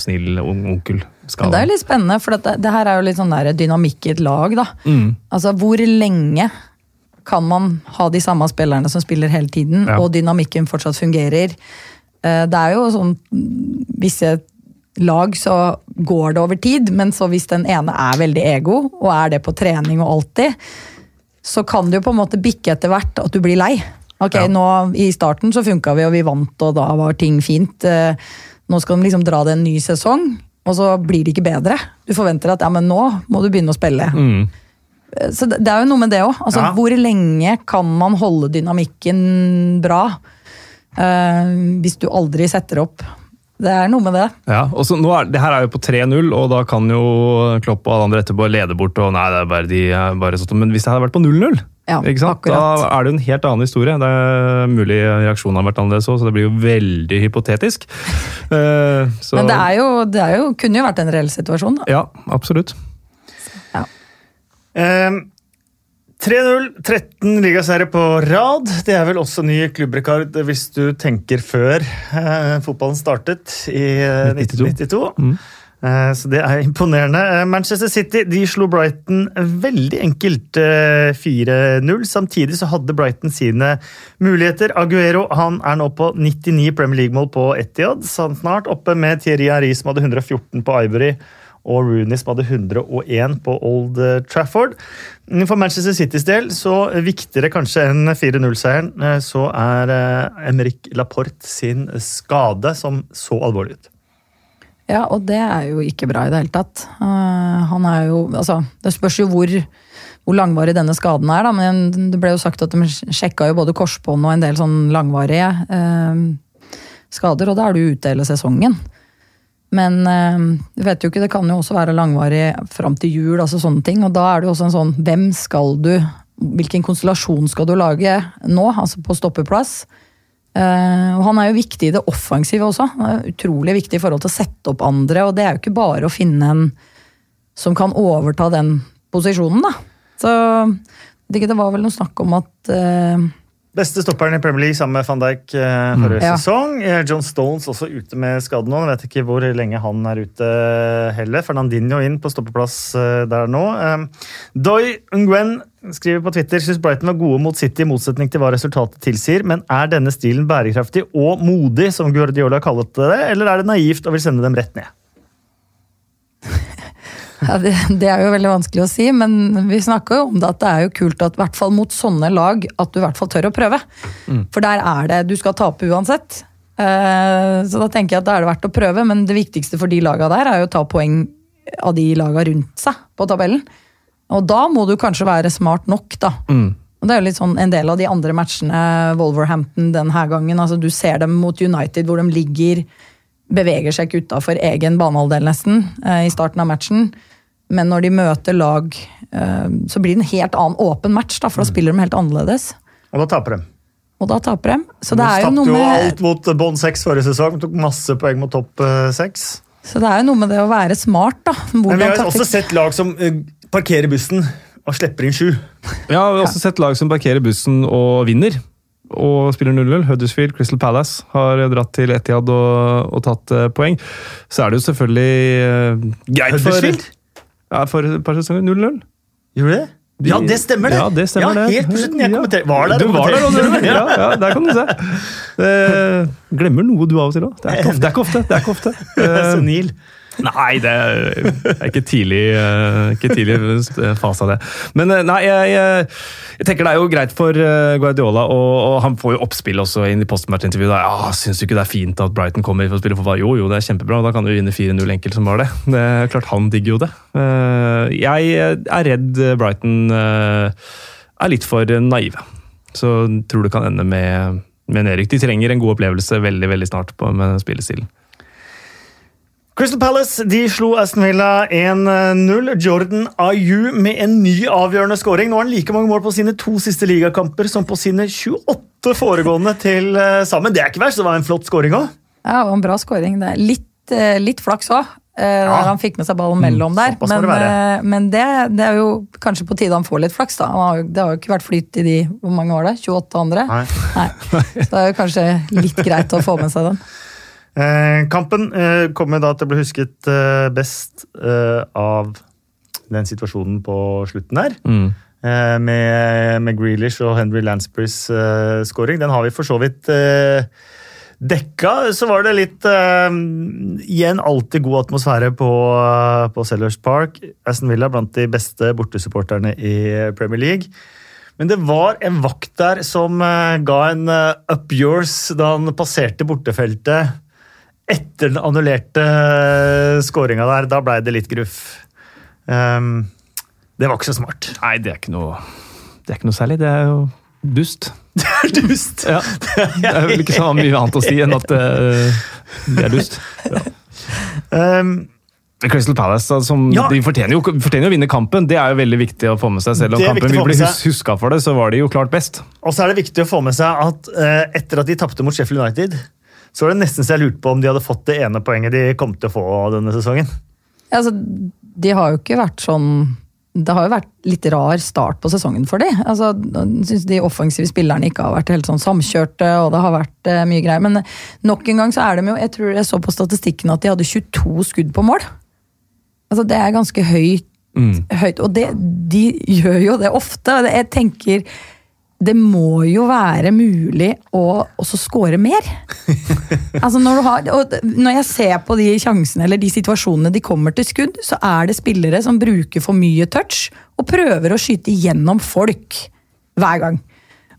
snill onkel. Men det er jo litt spennende, for det, det her er jo litt sånn der dynamikk i et lag. da. Mm. Altså, Hvor lenge kan man ha de samme spillerne som spiller hele tiden, Ja. og dynamikken fortsatt fungerer? Det er jo sånn Visse lag så går det over tid, men så hvis den ene er veldig ego, og er det på trening og alltid, så kan det jo på en måte bikke etter hvert at du blir lei. Ok, Ja. nå I starten så funka vi, og vi vant, og da var ting fint. Eh, Nå skal de liksom dra det en ny sesong, og så blir det ikke bedre. Du forventer at ja, men nå må du begynne å spille. Mm. Så det, det er jo noe med det òg. Altså, Ja. Hvor lenge kan man holde dynamikken bra uh, hvis du aldri setter opp? Det er noe med det. Ja, og så nå er, Det her er jo på 3-0, og da kan jo Klopp og alle andre etterpå lede bort. og nei, det er bare de er bare sånn. Men hvis det hadde vært på 0-0, Ja, ikke sant? akkurat. da er det jo en helt annen historie. Det er mulig reaksjonen har vært annerledes òg, så det blir jo veldig hypotetisk. uh, så, Men det er jo, det er jo, kunne jo vært en reell situasjon. Da. Ja, absolutt. Eh, 3-0, 13 ligaseiere på rad. Det er vel også ny klubbrekord hvis du tenker før eh, fotballen startet i eh, 1992. 1992. Mm. Eh, Så det er imponerende. Eh, Manchester City de slo Brighton veldig enkelt eh, 4-0. Samtidig så hadde Brighton sine muligheter. Aguero han er nå på 99 Premier League-mål på Etiad. Snart oppe med Thierry Henry som hadde 114 på Ivory. Og Rooney som hadde 101 på Old Trafford. For Manchester Citys del, så viktigere kanskje enn 4-0-seieren, eh, så er eh, Laporte sin skade som så alvorlig ut. Ja, og det er jo ikke bra i det hele tatt. Eh, han er jo Altså, det spørs jo hvor, hvor langvarig denne skaden er, da. Men det ble jo sagt at de sjekka jo både korsbånd og en del sånn langvarige eh, skader, og da er du ute hele sesongen. Men eh, du vet jo ikke, det kan jo også være langvarig fram til jul, altså sånne ting. Og da er det jo også en sånn Hvem skal du Hvilken konstellasjon skal du lage nå, altså på stoppeplass? Eh, og han er jo viktig i det offensive også. Han er utrolig viktig i forhold til å sette opp andre, og det er jo ikke bare å finne en som kan overta den posisjonen, da. Så det var vel noe snakk om at eh, Beste stopperen i Premier League sammen med van Dijk eh, forrige mm. sesong. Eh, John Stones også ute med skade nå. Jeg vet ikke hvor lenge han er ute heller. Fernandinho inn på stoppeplass eh, der nå. Eh, Doy Nguyen skriver på Twitter syns Brighton var gode mot City i motsetning til hva resultatet tilsier, men er denne stilen bærekraftig og modig, som Guardiola kalte det, eller er det naivt og vil sende dem rett ned? Ja, det, det er jo veldig vanskelig å si, men vi snakker jo om det at det er jo kult at i hvert fall mot sånne lag at du i hvert fall tør å prøve. For der er det Du skal tape uansett. Uh, Så da tenker jeg at da er det verdt å prøve, men det viktigste for de laga der er jo å ta poeng av de laga rundt seg på tabellen. Og da må du kanskje være smart nok, da. Og det er jo litt sånn en del av de andre matchene, Wolverhampton denne gangen. altså Du ser dem mot United hvor de ligger Beveger seg ikke utafor egen banehalvdel nesten eh, i starten av matchen. Men når de møter lag, eh, så blir det en helt annen åpen match, da, for da spiller de helt annerledes. Og da taper de. Og da taper de. Så det er jo tapte noe jo alt mot bånn seks forrige sesong. Tok masse poeng mot topp eh, seks. Så det er jo noe med det å være smart, da. Men vi har taktikk- også sett lag som eh, parkerer bussen og slipper inn sju. Ja, vi har også sett lag som parkerer bussen og vinner. Og spiller 0-0. Huddersfield, Crystal Palace har dratt til Etiad og, og tatt poeng. Så er det jo selvfølgelig greit for Huddersfield? Ja, for et par sesonger 0-0. Gjorde det? Ja, det stemmer det! Ja, det stemmer ja. Helt på slutten. Jeg Ja. kommenterer. Var der Du var der, ja, ja, der kan du se. Eh, glemmer noe du av og til òg. Det, det er ikke ofte. Det er ikke ofte. Eh, Senil. Nei, det er ikke tidlig, eh, ikke tidlig fase av det. Men eh, nei, jeg, jeg, jeg tenker det er jo greit for eh, Guardiola, og, og han får jo oppspill også inn i postmatch-intervjuet. Ja, Syns du ikke det er fint at Brighton kommer for å spille fotball? Jo, jo, det er kjempebra. Da kan du vinne 4-0 enkelt som bare det. Det er klart Han digger jo det. Jeg er redd Brighton er litt for naive. Så tror det kan ende med, med nedrykk. De trenger en god opplevelse veldig veldig snart på, med spillestilen. Crystal Palace de slo Aston Villa 1-0. Jordan Ayu med en ny avgjørende scoring. Nå har han like mange mål på sine to siste ligakamper som på sine 28 foregående til eh, sammen. Det er ikke verst, det var en flott scoring òg. Ja, og en bra er litt, eh, litt flaks òg. Ja. Han fikk med seg ballen mellom der. Mm, Men, det eh, men det, det er jo kanskje på tide han får litt flaks, da. Han har, jo- det har jo ikke vært flyt i de hvor mange år det? 28 andre? Nei. Nei. Så det er jo kanskje litt greit å få med seg den. Eh, kampen eh, kommer da til å bli husket eh, best eh, av den situasjonen på slutten her. Eh, med, med Grealish og Henry Lansburys eh, scoring. Den har vi for så vidt eh, dekka. Så var det litt eh, Igjen alltid god atmosfære på, eh, på Sellers Park. Aston Villa blant de beste bortesupporterne i Premier League. Men det var en vakt der som ga en up yours da han passerte bortefeltet etter den annullerte skåringa der. Da blei det litt gruff. Um, det var ikke så smart. Nei, det er ikke noe, det er ikke noe særlig. Det er jo dust. Det er dust! Ja, Det er vel ikke så mye annet å si enn at uh, det er dust. Ja. Um, Crystal Palace som, Ja. de fortjener jo, fortjener å vinne kampen. Det er jo veldig viktig å få med seg. Selv om kampen vil bli huska for det, så var de jo klart best. og så er det viktig å få med seg at uh, etter at de tapte mot Sheffield United, så var det nesten så jeg lurte på om de hadde fått det ene poenget de kom til å få denne sesongen. Ja, altså, de har jo ikke vært sånn Det har jo vært litt rar start på sesongen for de. Altså, jeg synes De offensive spillerne ikke har vært helt sånn samkjørte, og det har vært eh, mye greier. Men nok en gang så er de jo Jeg tror jeg så på statistikken at de hadde 22 skudd på mål. Altså, det er ganske høyt. høyt og det, de gjør jo det ofte. Jeg tenker det må jo være mulig å også score mer. altså når, har, når, jeg ser på de sjansene eller de situasjonene de kommer til skudd, så er det spillere som bruker for mye touch og prøver å skyte gjennom folk hver gang.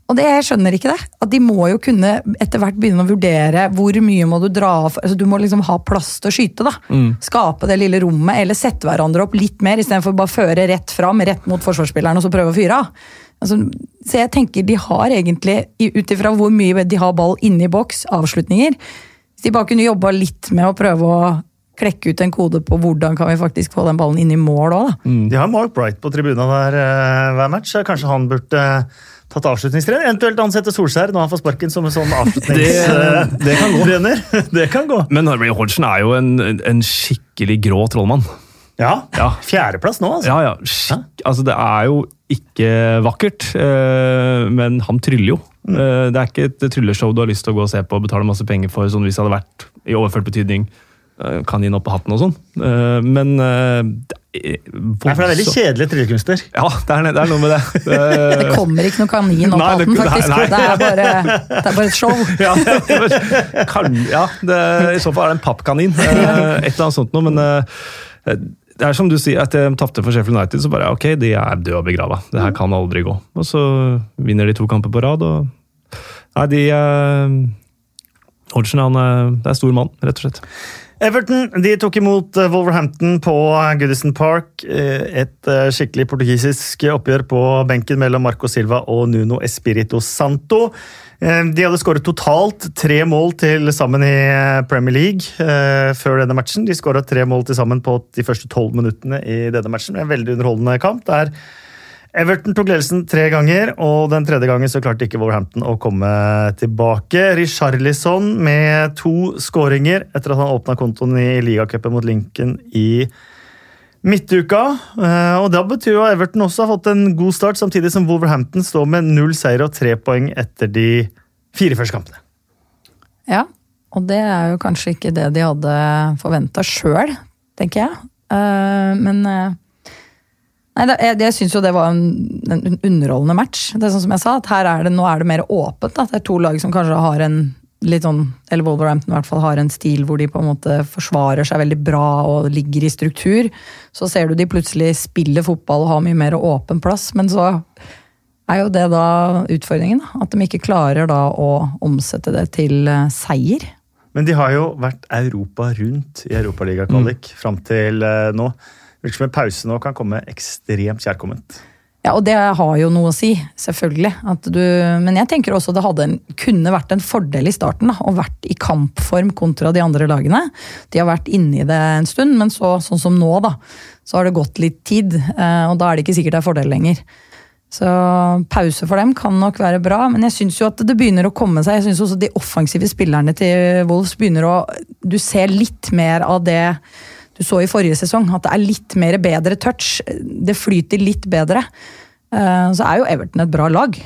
Og det, jeg skjønner ikke det. At de må jo kunne etter hvert begynne å vurdere hvor mye må du dra av. Altså, du må liksom ha plass til å skyte. da. Mm. Skape det lille rommet, eller sette hverandre opp litt mer, istedenfor bare føre rett fram, rett mot forsvarsspilleren og så prøve å fyre av. Altså, så jeg tenker de har egentlig, ut ifra hvor mye de har ball inne i boks, avslutninger Hvis de bare kunne jobba litt med å prøve å klekke ut en kode på hvordan kan vi faktisk få den ballen inn i mål òg, da. Mm. De har Mark Bright på tribunen der uh, hver match. Kanskje han burde uh tatt avslutningstrener. Eventuelt ansette Solskjær når han får sparken som en sånn avslutningstrener. det, det, kan gå. det kan gå. Men Harry Hodgson er jo en, en skikkelig grå trollmann. Ja. ja. Fjerdeplass nå, altså. Ja, ja. Skik altså. Det er jo ikke vakkert, øh, men han tryller jo. Mm. Uh, det er ikke et trylleshow du har lyst til å gå og se på og betale masse penger for, sånn hvis det hadde vært i overført betydning uh, kanin opp på hatten og sånn. Men Nei, for det er veldig kjedelige tryllekunster. Ja, det er, det er, noe med det. Det, det kommer ikke noe kanin opp av hatten, faktisk. Nei, nei. Det, er bare, det, er bare, et show. Ja, kan, ja I så fall er det en pappkanin. Et eller annet sånt noe, men eh, det er som du sier, etter de tapte for Sheffield United, så bare ok, de er døde og begrava. Det her kan aldri gå. Og så vinner de to kamper på rad, og Nei, de uh, Hodgson han er, er stor mann, rett og slett. Everton de tok imot eh, Wolverhampton på Goodison Park. Eh, et eh, skikkelig portugisisk oppgjør på benken mellom Marco Silva og Nuno Espirito Santo. De hadde skåret totalt tre mål til sammen i Premier League før denne matchen. De skåra tre mål til sammen på de første tolv minuttene i denne matchen. En veldig underholdende kamp. der Everton tok ledelsen tre ganger, og den tredje gangen så klarte ikke Wolverhampton å komme tilbake. Richarlison med to skåringer etter at han åpna kontoen i ligacupen mot Lincoln i midtuka. Eh, og Da betyr jo at Everton også har fått en god start, samtidig som Wolverhampton står med null seier og tre poeng etter de fire første kampene. Ja, og det er jo kanskje ikke det de hadde forventa sjøl, tenker jeg. Eh, men eh, Nei, det, Jeg, jeg syns jo det var en, en, underholdende match. Det er sånn som jeg sa, at her er det, Nå er det mer åpent. Da. Det er to lag som kanskje har en litt sånn, eller Wolverhampton i hvert fall har en stil hvor de på en måte forsvarer seg veldig bra og ligger i struktur. Så ser du de plutselig spiller fotball og har mye mer åpen plass. Men så er jo det da utfordringen. At de ikke klarer da å omsette det til eh, seier. Men de har jo vært Europa rundt i Europaligakvalik mm. fram til uh, nå. Virker som en pause nå kan komme ekstremt kjærkomment. Ja, og det har jo noe å si, selvfølgelig. Du, men jeg tenker også det en, kunne vært en fordel i starten da, å vært i kampform kontra de andre lagene. De har vært inne i det en stund, men så, sånn som nå, da, så har det gått litt tid. Eh, og da er det ikke sikkert det er fordel lenger. Så pause for dem kan nok være bra, men jeg syns jo at det begynner å komme seg. Jeg syns også de offensive spillerne til Wolves begynner å Du ser litt mer av det du så i forrige sesong, at det er litt mer bedre touch. Det flyter litt bedre. Eh, så er jo Everton et bra lag.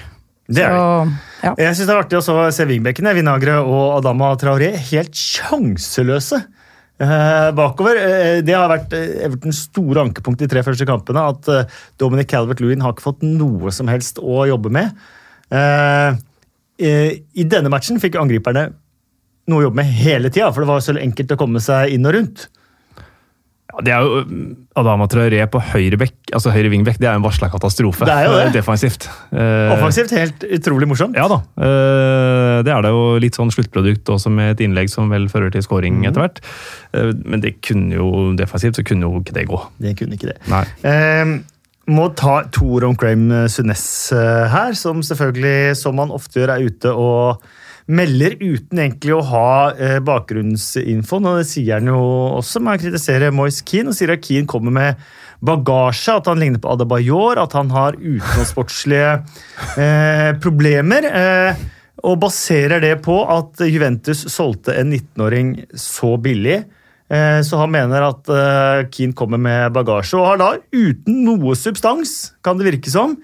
Det er det. Ja. Jeg syns det er artig å se vingbekkene, Vinagre og Adama Traoré, helt sjanseløse. Eh, bakover. Eh, det har vært Evertons store ankepunkt de tre første kampene. At Dominic Calvert-Lewin har ikke fått noe som helst å jobbe med. I denne matchen fikk angriperne noe å jobbe med hele tida, for det var så enkelt å komme seg inn og rundt. Ja, det er jo Adama Traoré på høyre bekk, altså høyre vingbekk, det er en varsla katastrofe. Det er jo det. Defensivt. Uh, Offensivt helt utrolig morsomt. Ja da. Uh, det er det jo litt sånn sluttprodukt også med et innlegg som vel fører til scoring mm. etter hvert. Uh, men det kunne jo defensivt så kunne jo ikke det gå. Det kunne ikke det. Nei. må ta to ord om Graham Sunes her, som selvfølgelig, som han ofte gjør, er ute og melder uten egentlig å ha eh, bakgrunnsinfo. Og det sier han jo også men han kritiserer Moise Keane, og sier at Keane kommer med bagasje, at han ligner på Adebayor, at han har utenomsportslige eh, problemer. Eh, og baserer det på at Juventus solgte en 19-åring så billig. Eh, så han mener at eh, Keane kommer med bagasje, og har da, uten noe substans, kan det virke som,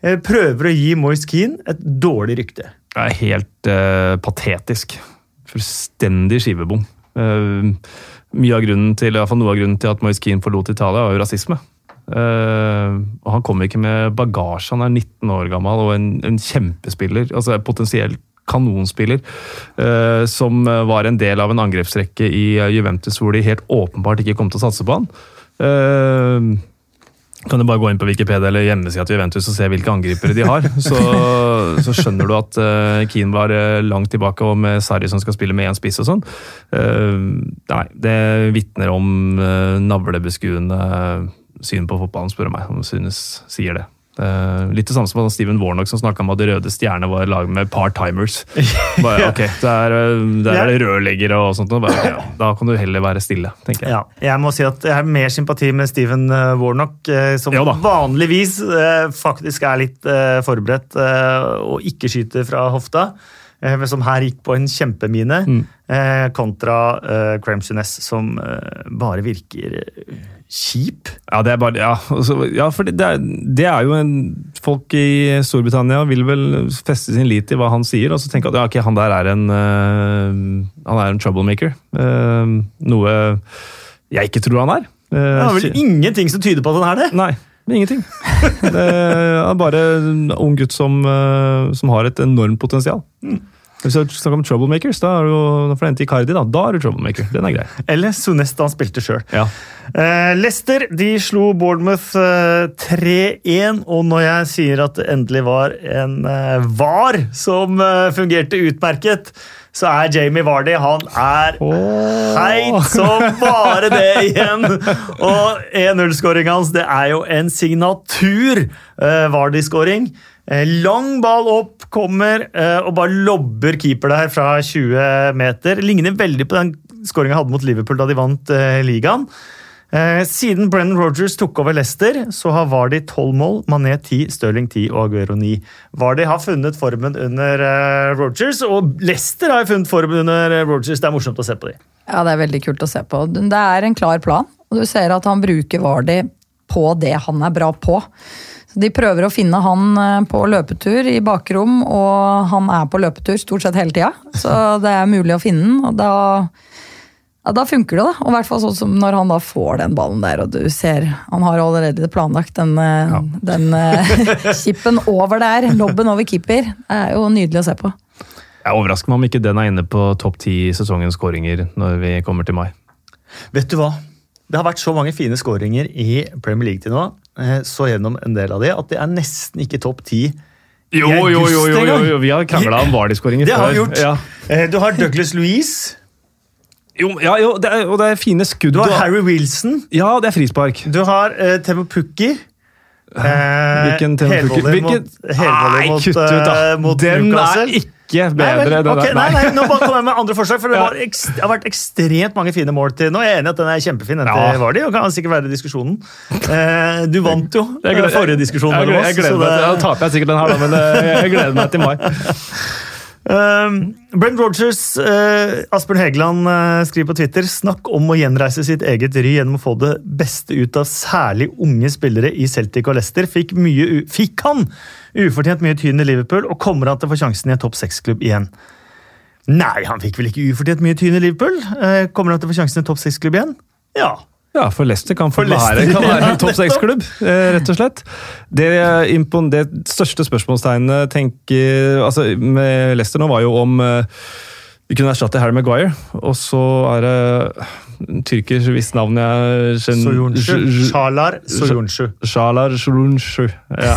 eh, prøver å gi Moise Keane et dårlig rykte. Det er helt uh, patetisk. Fullstendig skivebom. Uh, mye av grunnen til, i hvert fall noe av grunnen til at Moise Keane forlot Italia, var jo rasisme. Uh, Han kommer ikke med bagasje. Han er 19 år gammel og en, en kjempespiller. altså Potensielt kanonspiller. Uh, som var en del av en angrepsrekke i Juventus hvor de helt åpenbart ikke kom til å satse på han. Uh, kan du bare gå inn på Wikipedia eller hjemmesida til Juventus og se hvilke angripere de har. Så, så skjønner du at uh, Keane var uh, langt tilbake, og med Sarri som skal spille med én spiss og sånn. Uh, nei, det vitner om uh, navlebeskuende syn på fotballen, spør du meg, om synes sier det. Uh, litt det samme som Steven Warnock som snakka om at De røde stjerne var lag med part-timers. Bare, ok, Der, der er det rørleggere og sånt. Og bare, okay, ja, da kan du heller være stille, tenker jeg. Ja, jeg må si at jeg har mer sympati med Steven Warnock, som som vanligvis faktisk er litt forberedt og ikke skyter fra hofta. Men som her gikk på en kjempemine, mm. kontra uh, Cramsoness, som bare virker kjip. Ja, det er bare, ja, altså, ja for det er, det er, jo en Folk i Storbritannia vil vel feste sin lit i hva han sier, og så tenke at ja, okay, han der er en uh, han er en troublemaker. Uh, noe jeg ikke tror han er. Uh, det er vel ingenting som tyder på at han er det? Nei, ingenting. det er bare en ung gutt som, som har et enormt potensial. Mm. Hvis du snakker om troublemakers, da er du, for å Icardi. Da Da er du troublemaker. Den er grei. Eller Sunesta han spilte sjøl. Ja. Uh, Leicester de slo Bournemouth eh, 3-1, og når jeg sier at det endelig var en uh, VAR som fungerte utmerket, så er Jamie Vardy han er heit som bare det igjen! Og 1-0-skåringa hans det er jo en signatur Vardy-skåring. Eh, lang ball opp, kommer eh, og bare lobber keeper der fra 20 meter. Ligner veldig på den skåringa hadde mot Liverpool da de vant eh, ligaen. Siden Brennan Rogers tok over Leicester, så har Vardy 12 mål, Mané 10, Stirling 10 og Aguero 9. Vardy har funnet formen under Rogers, og Leicester har funnet formen under Rogers. Det er morsomt å se på dem. Ja, det er veldig kult å se på. Det er en klar plan, og du ser at han bruker Vardy på det han er bra på. De prøver å finne han eh, på løpetur i bakrom, og han er på løpetur stort sett hele tida. Så det er mulig å finne den, og da, ja, da funker det. da. Og i hvert fall sånn som når han da får den ballen der, og du ser Han har allerede planlagt den, eh, ja. den kippen eh, over der. Lobben over keeper. Det er jo nydelig å se på. Jeg overrasker meg om ikke den er inne på topp ti sesongens skåringer når vi kommer til mai. Vet du hva? Det har vært så mange fine skåringer i Premier League til nå, eh, så gjennom en del av de, at det er nesten ikke topp ti. Jo, jo, jo, jo, jo, vi har krangla om Vardy-skåringer før. Det har vi gjort. Ja. Eh, du har Douglas Louise. Jo, ja, jo det er, og det er fine skudd. Du har Harry Wilson. Ja, det er frispark. Du har uh, Temo Pukki. Hvilken Temo Pukki? Nei, kutt ut, da! Mot Den er ikke ikke bedre. Nei, okay, nei, nei, nå bare kommer jeg med andre forslag, for det, var ekst, har vært ekstremt mange fine mål til nå. Jeg er enig at den er kjempefin, den ja. var de, og kan sikkert være diskusjonen. Eh, du vant jo forrige diskusjon jeg, jeg, jeg, gleder meg til, Da taper jeg sikkert den her, da, men eh, jeg gleder meg til mai. Uh, Brent Rogers, uh, Asbjørn Hegeland uh, skriver på Twitter snakk om å gjenreise sitt eget ry gjennom å få det beste ut av særlig unge spillere i Celtic og Leicester. Fikk, mye, fikk han ufortjent mye tyn i Liverpool, og kommer han til å få sjansen i en topp seks-klubb igjen? Nei, han fikk vel ikke ufortjent mye tyn i Liverpool. Uh, kommer han til å få sjansen i en topp seks-klubb igjen? Ja. Ja, for Leicester kan, for være, kan være en topp seks-klubb, eh, rett og slett. Det, det største spørsmålstegnet tenker, altså, med Leicester nå var jo om eh, vi kunne erstatte Harry Maguire, og så er det en tyrker hvis navn jeg kjenner Shalar Soyunshu. Shalar Soyunshu. Ja.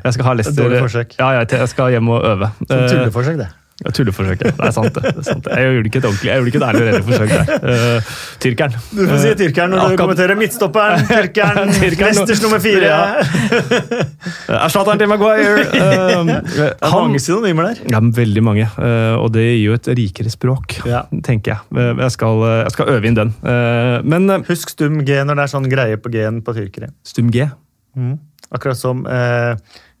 Jeg skal ha Leicester Dårlig forsøk. Ja, jeg skal hjem og øve. Tulleforsøk, det. Tulleforsøk, ja. Det er sant, det. det er sant. Jeg gjorde ikke et ordentlig, jeg gjorde ikke et ærlig og redelig forsøk der. Uh, tyrkeren. Du får si tyrkeren når du kommenterer midtstopperen. Tyrkeren, Leicesters nummer fire. Ja. Erstatteren til Maguire. Uh, det er mange synonymer der. Ja, veldig mange. Uh, og det gir jo et rikere språk, ja. tenker jeg. Jeg skal, jeg skal, øve inn den. Men Husk stum G når det er sånn greie på G-en på tyrkere. Stum G? Mm. Akkurat som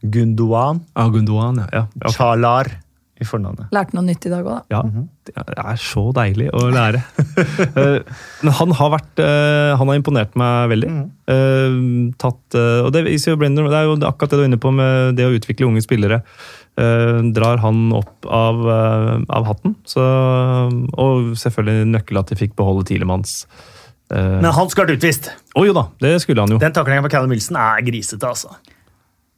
Gunduan. Ah, Gunduan, ja. Okay. Chalar i fornavnet. Lærte noe nytt i dag òg, da. Ja, mhm. det er så deilig å lære. Eh, men han har vært eh, Han har imponert meg veldig. Mm. Tatt, og det Blender, det er jo akkurat det du er inne på med det å utvikle unge spillere. eh, drar han opp av, eh, av hatten. Så, og selvfølgelig nøkkel at de fikk beholde Tielemanns. Eh, Men han skulle vært utvist. Å jo da, det skulle han jo. Den taklinga på Callum Wilson er grisete, altså.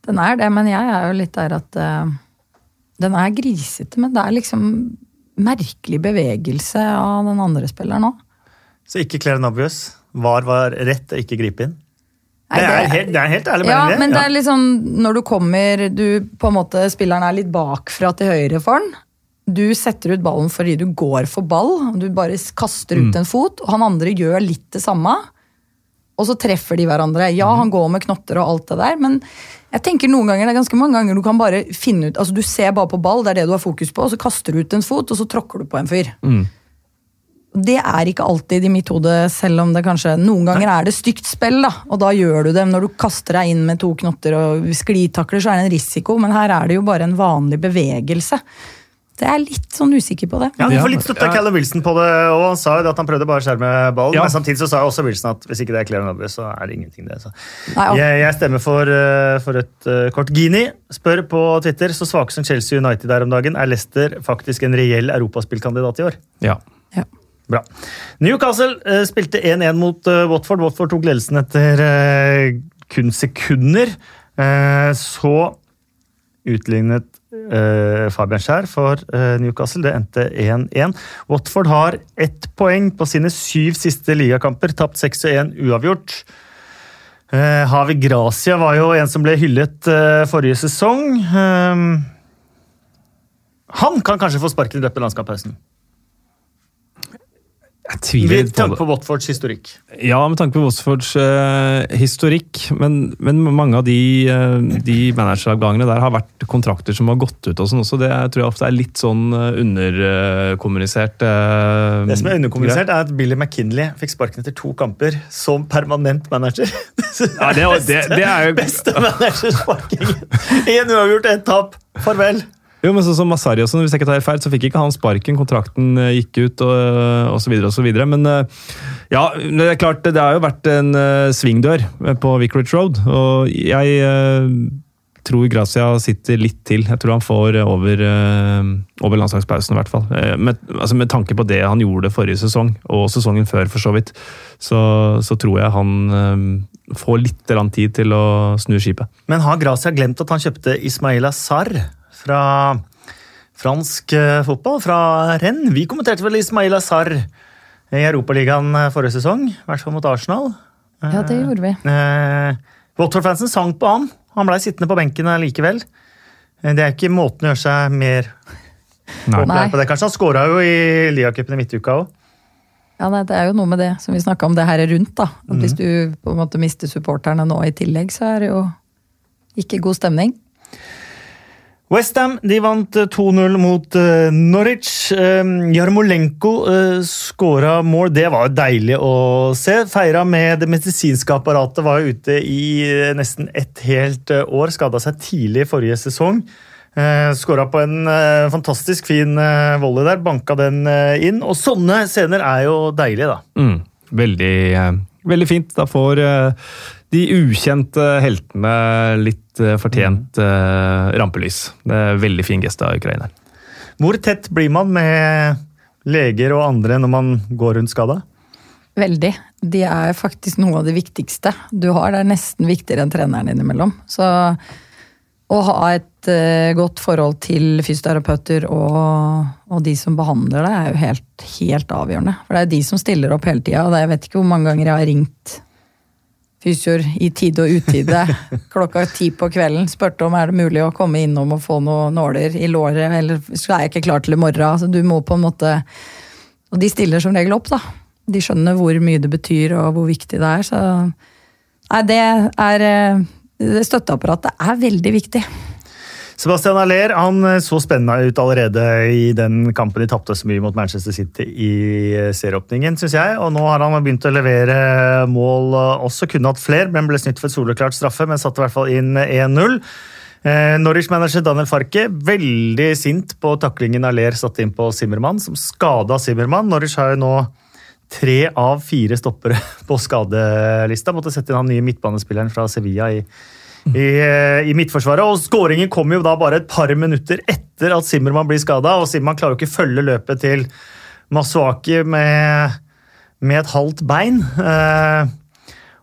Den er det, men jeg er jo litt der at eh, Den er grisete, men det er liksom merkelig bevegelse av den andre spilleren òg. Så ikke clear and obvious. VAR var rett å ikke gripe inn. Nei, Det det- er helt, det er helt ærlig Ja, mening. men det er liksom når du kommer du på en måte Spilleren er litt bakfra til høyre for den. Du setter ut ballen fordi du går for ball. Du bare kaster ut en fot. Og han andre gjør litt det samme. Og så treffer de hverandre. Ja, han går med knotter og alt det der, men jeg tenker noen ganger, det er ganske mange ganger du kan bare finne ut altså Du ser bare på ball, det er det du har fokus på, og så kaster du ut en fot, og så tråkker du på en fyr. Det er ikke alltid i mitt hode, selv om det kanskje Noen ganger er det stygt spill, da, og da gjør du det. Når du kaster deg inn med to knotter og sklitakler, så er det en risiko, men her er det jo bare en vanlig bevegelse. Jeg er litt sånn usikker på det. Ja, Du får litt støtte av ja. Callum Wilson på det, og han sa jo at han prøvde bare å skjerme ballen. Ja. Men samtidig så sa også Wilson at hvis ikke det er Claire Nobby, så er det ingenting. det. Så. Nei, ja. Jeg, jeg stemmer for, eh, for et uh, kort. Gini spør på Twitter så svake som Chelsea United er om dagen, er Leicester faktisk en reell europaspillkandidat i år? Ja. Ja. Bra. Newcastle uh, spilte 1-1 mot uh, Watford. Watford tok ledelsen etter kun sekunder. Eh, så utlignet Fabian Skjær for eh, Newcastle. Det endte 1-1. Watford har ett poeng på sine syv siste ligakamper. Tapt 6-1 uavgjort. Eh, Havi Gracia var jo en som ble hyllet eh, forrige sesong. Eh, han kan kanskje få sparken i løpet av landskapspausen. Jeg tviler Med tanke på Watfords historikk. Ja, med tanke på Watfords uh, historikk, men, men mange av de, uh, de manageravgangene der har vært kontrakter som har gått ut og sånn også. Det tror jeg ofte er litt sånn uh, underkommunisert. eh, Det som er underkommunisert, er at Billy McKinley fikk sparken etter to kamper som permanent manager. Ja, det, er- det, det er jo Beste managersparkingen! Én uavgjort, ett tap. Farvel. Jo, men sånn som Masari også, hvis jeg ikke tar helt feil, så fikk ikke han sparken. Kontrakten eh, gikk ut, og, så videre. Men eh, ja, det er klart, det har jo vært en eh, svingdør på Vicarage Road. Og jeg tror Gracia sitter litt til. Jeg tror han får over, over landslagspausen, i hvert fall. Med, altså med tanke på det han gjorde forrige sesong, og sesongen før, for så vidt, så, så tror jeg han får litt tid til å snu skipet. Men har Gracia glemt at han kjøpte Ismaila Sarr fra fransk eh, fotball, fra Rennes? Vi kommenterte vel Ismaila Sarr i Europaligaen eh, forrige sesong, i hvert fall mot Arsenal. Ja, det gjorde vi. Eh, Watford-fansen sang på han. Han blei sittende på benken likevel. Eh, Det er ikke måten å gjøre seg mer Nei. på. det. Kanskje han skåra jo i Liacupen i midtuka òg. Ja, nei, Det er jo noe med det som vi snakka om det her rundt. da. At Hvis du på en måte mister supporterne nå i tillegg, så er det jo ikke god stemning. Westham vant eh, 2-0 mot eh, Norwich. Eh, Jarmolenko skåra mål. Det var jo deilig å se. Feira med det medisinske apparatet. Var ute i eh, nesten et helt eh, år. Skada seg tidlig forrige sesong. Skåra på en eh, fantastisk fin volley der. Banka den eh, inn. Og sånne scener er jo deilige, da. Mm, veldig, eh, veldig fint. Da får eh, de ukjente heltene litt eh, fortjent eh, rampelys. Det er en veldig fin gest av ukraineren. Hvor tett blir man med leger og andre når man går rundt skada? Veldig. De er faktisk noe av det viktigste du har. Det er nesten viktigere enn treneren innimellom. Så å ha et eh, godt forhold til fysioterapeuter og, og de som behandler deg, er jo helt, helt avgjørende. For det er de som stiller opp hele tida. Og jeg vet ikke hvor mange ganger jeg har ringt fysioer i tide og utide klokka ti på kvelden. Spurte om er det mulig å komme innom og få noen nåler i låret, eller så er jeg ikke klar til i morgen. Altså, du må på en måte Og de stiller som regel opp, da. De skjønner hvor mye det betyr og hvor viktig det er. Så nei, det er eh, Støtteapparatet er veldig viktig. Sebastian Aller han eh, så spennende ut allerede i den kampen de tapte så mye mot Manchester City i eh, serieåpningen, syns jeg. Og nå har han begynt å levere mål eh, også. Kunne hatt flere, men ble snytt for et soleklart straffe, men satte i hvert fall inn 1-0. Eh, Norwich-manager Daniel Farke veldig sint på taklingen Aller satte inn på Zimmermann, som skada Zimmermann. Norwich har jo nå tre av fire stoppere på skadelista. Måtte sette inn han nye midtbanespilleren fra Sevilla i, i, eh, i midtforsvaret. Og skåringen kommer jo da bare et par minutter etter at Simmermann blir skada, og Simmermann klarer jo ikke følge løpet til Masuaki med, med et halvt bein. Eh,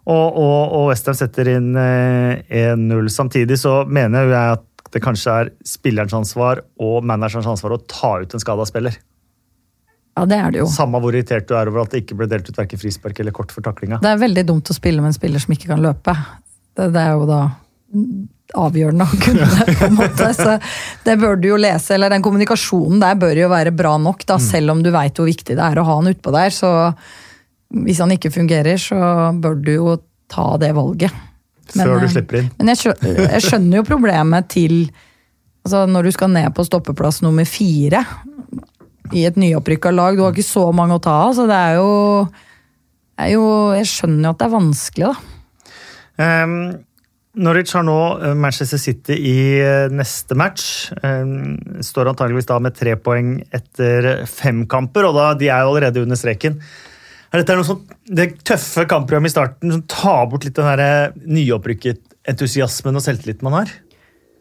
og, og, og Westham setter inn eh, 1-0. Samtidig så mener jeg at det kanskje er spillerens ansvar og managerens ansvar å ta ut en skada spiller. Ja, det er det jo. Samme hvor irritert du er over at det ikke ble delt ut verken frispark eller kort for taklinga. Det er veldig dumt å spille med en spiller som ikke kan løpe. Det, det er jo da avgjørende å kunne på en måte. Så det bør du jo lese, eller den kommunikasjonen der bør jo være bra nok, da, selv om du veit hvor viktig det er å ha han utpå der. Så hvis han ikke fungerer, så bør du jo ta det valget. Før du eh, slipper inn. Men jeg skjønner, jeg skjønner jo problemet til altså Når du skal ned på stoppeplass nummer fire i et nyopprykka lag, du har ikke så mange å ta av, så det er jo, er jo Jeg skjønner jo at det er vanskelig, da. Um, Norwich har nå eh, Manchester City i eh, neste match. Um, står antageligvis da med tre poeng etter fem kamper, og da, de er jo allerede under streken. Er dette noe sånt, det tøffe kampprogrammet i starten som tar bort litt den der nyopprykket-entusiasmen og selvtilliten man har?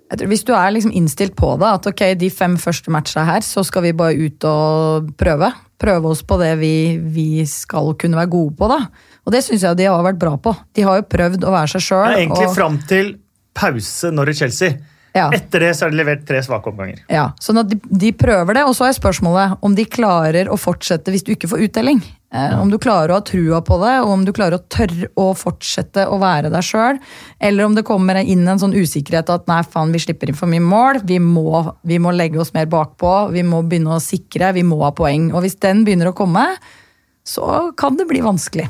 Jeg tror, hvis du er liksom innstilt på det, at ok, de fem første matchene her, så skal vi bare ut og prøve. Prøve oss på det vi, vi skal kunne være gode på, da. Og det syns jeg de har vært bra på. De har jo prøvd å være seg sjøl. Ja, egentlig fram til pause Norwich-Chelsea. Ja. Etter det så er det levert tre svake omganger. Ja, sånn at de, de prøver det, og så er spørsmålet om de klarer å fortsette hvis du ikke får uttelling. Eh, om du klarer å ha trua på det, og om du klarer å tørre å fortsette å være deg sjøl. Eller om det kommer inn en sånn usikkerhet at nei, faen, vi slipper inn for mye mål. Vi må, vi må legge oss mer bakpå, vi må begynne å sikre, vi må ha poeng. Og hvis den begynner å komme, så kan det bli vanskelig.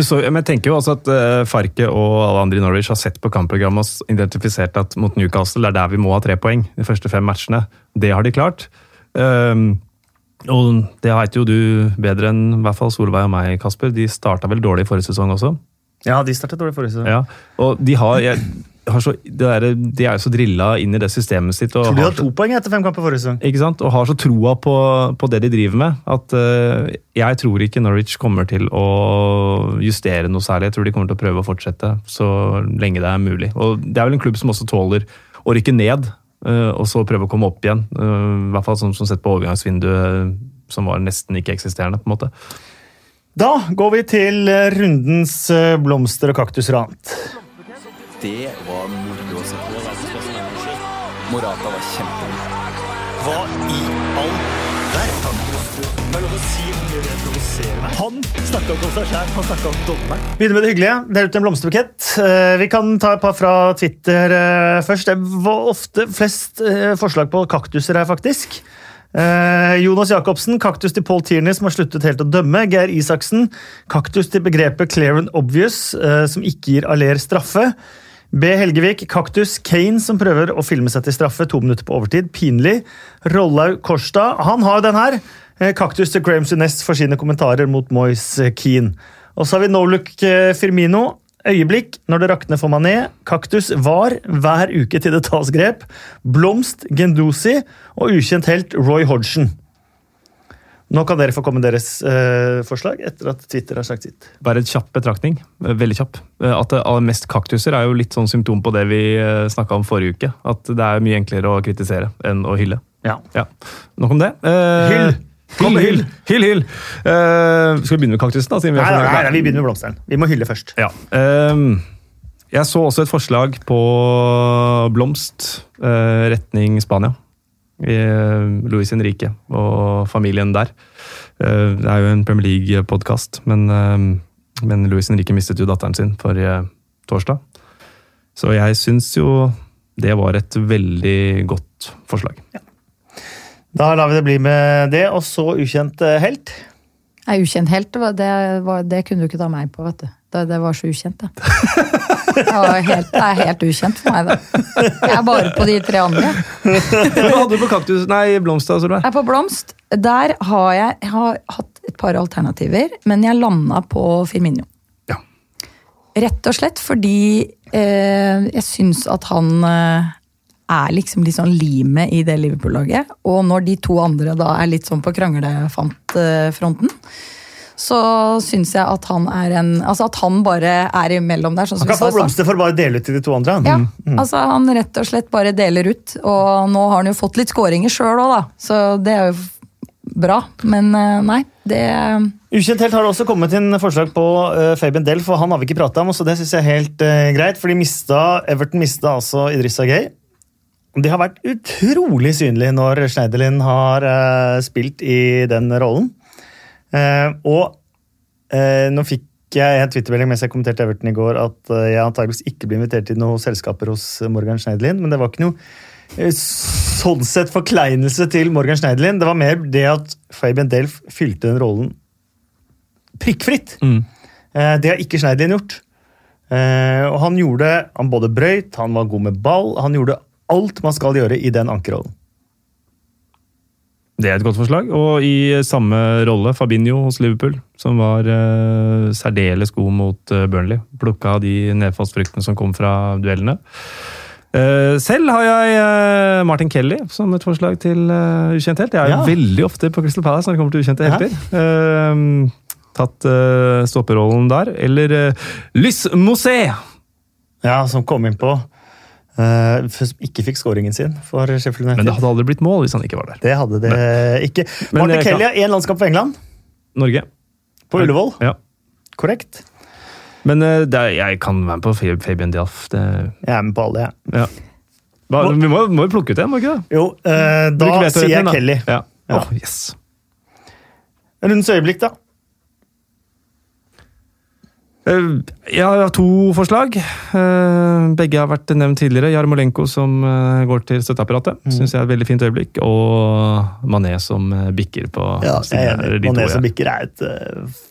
Så, men jeg tenker jo også at uh, Farke og alle andre i Norwich har sett på kampprogrammet og identifisert at mot Newcastle det er der vi må ha tre poeng de første fem matchene. Det har de klart. Um, og det veit jo du bedre enn i hvert fall Solveig og meg, Kasper. De starta vel dårlig forrige sesong også? Ja, de startet dårlig forrige sesong. Ja, og de har, jeg, har så, der, de er jo så drilla inn i det systemet sitt. Og Tror de har to poeng etter fem kamper forrige sesong. ikke sant? Og har så troa på, på det de driver med, at uh, jeg tror ikke Norwich kommer til å justere noe særlig. Jeg tror de kommer til å prøve å fortsette så lenge det er mulig. Og Det er vel en klubb som også tåler å rykke ned, uh, og så prøve å komme opp igjen. Uh, I hvert fall sånn som sett på overgangsvinduet, som var nesten ikke-eksisterende. på en måte. Da går vi til rundens blomster og kaktusrant. Det var moro å se på. Morata var kjempegod. Hva i all verden? Er. Han snakka om seg sjæl, han snakka om dommeren. Begynner med det hyggelige. Del ut en blomsterbukett. Eh, Vi kan ta et par fra Twitter eh, først. Det var ofte flest eh, forslag på kaktuser her, faktisk. Eh, Jonas Jacobsen, kaktus til Paul Tierney, som har sluttet helt å dømme. Geir Isaksen, kaktus til begrepet clear and obvious, som ikke gir Aller straffe. B. Helgevik, kaktus Kane, som prøver å filme seg til straffe to minutter på overtid. Pinlig. Rollaug Korstad, han har jo den her. Eh, Kaktus til Graham Sunest for sine kommentarer mot Moise Keane. Og så har vi Noluk eh, Firmino. Øyeblikk når det rakner for Mané. Kaktus var hver uke til det tas grep. Blomst Gendusi og ukjent helt Roy Hodgson. Nå kan dere få komme med deres eh, forslag etter at Twitter har sagt sitt. Bare en kjapp betraktning. eh, Veldig kjapp. Eh, At det aller mest kaktuser er jo litt sånn symptom på det vi snakka om forrige uke. At det er mye enklere å kritisere enn å hylle. Ja. Ja, Nok om det. Eh, Hyll! Kom med Hyll, hyll! hyll, hyll. Uh, skal vi begynne med kaktusen? da? siden vi Nei, er nei, nei, nei, vi begynner med blomsteren. Vi må hylle først. Ja. ehm, jeg så også et forslag på blomst uh, retning Spania. I eh, Henrique og familien der. Eh, det er jo en Premier League-podkast, men, eh, men Louis Henrique mistet jo datteren sin forrige torsdag. Så jeg syns jo det var et veldig godt forslag. Da lar vi det bli med det, og så ukjent helt. Nei, ukjent helt, det, var, det kunne du ikke ta meg på, vet du. Det, det var så ukjent, det. Helt, det er helt ukjent for meg, det. Jeg er bare på de tre andre. Hva hadde du på kaktus? Nei, blomst, Altså, Jeg er på blomst. Der har jeg, jeg har hatt et par alternativer, men jeg landa på Firmino. Ja. Rett og slett fordi eh, jeg syns at han eh, er liksom litt sånn limet i det Liverpool-laget. Og når de to andre da er litt sånn på kranglefantfronten, så syns jeg at han er en Altså at han bare er imellom der. Sånn Han kan få stad. blomster for å bare dele ut til de to andre. Ja, Ja, altså han rett og slett bare deler ut. Og nå har han jo fått litt skåringer sjøl òg, da. Så det er jo bra. Men eh, nei, det Ukjent helt har det også kommet inn forslag på uh, Fabian Delf, og han har vi ikke prata om, så det syns jeg er helt uh, greit. For de mista, Everton mista altså Idrissa Gay. De har vært utrolig synlig når Schneiderlin har uh, spilt i den rollen. Eh, og eh, nå fikk jeg en twittermelding mens jeg kommenterte Everton i går at eh, jeg antageligvis ikke blir invitert til noen selskaper hos Morgan Schneiderlin, men det var ikke noe sånn sett forkleinelse til Morgan Schneiderlin. Det var mer det at Fabian Delf fylte den rollen prikkfritt. Mm. Eh, Det har ikke Schneiderlin gjort. Eh, Og han gjorde Han både brøyt, han var god med ball, han gjorde alt man skal gjøre i den ankerrollen. Det er et godt forslag. Og i samme rolle, Fabinho hos Liverpool, som var uh, særdeles god mot uh, Burnley. Plukka av de nedfallsfruktene som kom fra duellene. Uh, selv har jeg Martin Kelly som et forslag til ukjent helt. Jeg er Ja. veldig ofte på Crystal Palace når det kommer til ukjente Ja. helter. Eh, tatt stopperollen der. Eller Lys Mosé! Ja, som kom inn eh, Som ikke fikk scoringen sin for Sheffield United. Men det hadde aldri blitt mål hvis han ikke var der. Det hadde det ikke. Men Martin det Kelly har én landskamp for England, Norge. på Ullevål. Ja. Korrekt. Men eh, er, jeg kan være med på Fabian Dialf. Det, Jeg er med på alle, jeg. ja. Hva, vi må, jo plukke ut en, må vi ikke det? Jo, uh, da sier jeg. Kelly. Ja. Ja. Oh, yes. Rundens øyeblikk, da. Eh, Jeg har to forslag. Eh, Begge har vært nevnt tidligere. Jarmolenko som eh, går til støtteapparatet. Mm. Synes jeg er et veldig fint øyeblikk. Og Mané som bikker på Ja, jeg er enig. Mané som bikker er et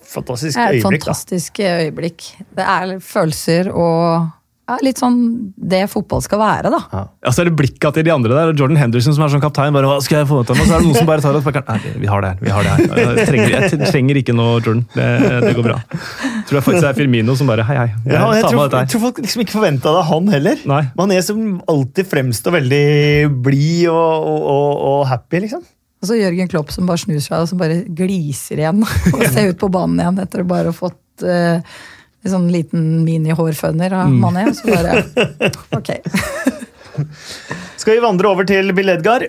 fantastisk er et øyeblikk. da. fantastisk øyeblikk. Det er følelser og ja, litt sånn det fotball skal være, da. Ja, så er det blikket til de andre der. og Jordan Henderson som er sånn kaptein. bare, hva skal jeg få ut av meg? Så er det noen som bare tar og spakker. Nei, vi har det her. vi har det her. Jeg trenger, jeg trenger ikke noe Jordan. Det, det går bra. Jeg Tror jeg faktisk det er Firmino som bare Hei, hei. Jeg Ja, jeg, tror, jeg dette her. tror folk liksom ikke forventa det av han heller. Nei. Mané som alltid fremstår veldig blid og, og, og, og happy, liksom. Og så Jørgen Klopp som bare snur seg og som bare gliser igjen og ser ut på banen igjen etter å bare ha fått uh, en sånn liten mini-hårføner av Mané. Så bare Ok. Skal vi vandre over til Bill Edgar?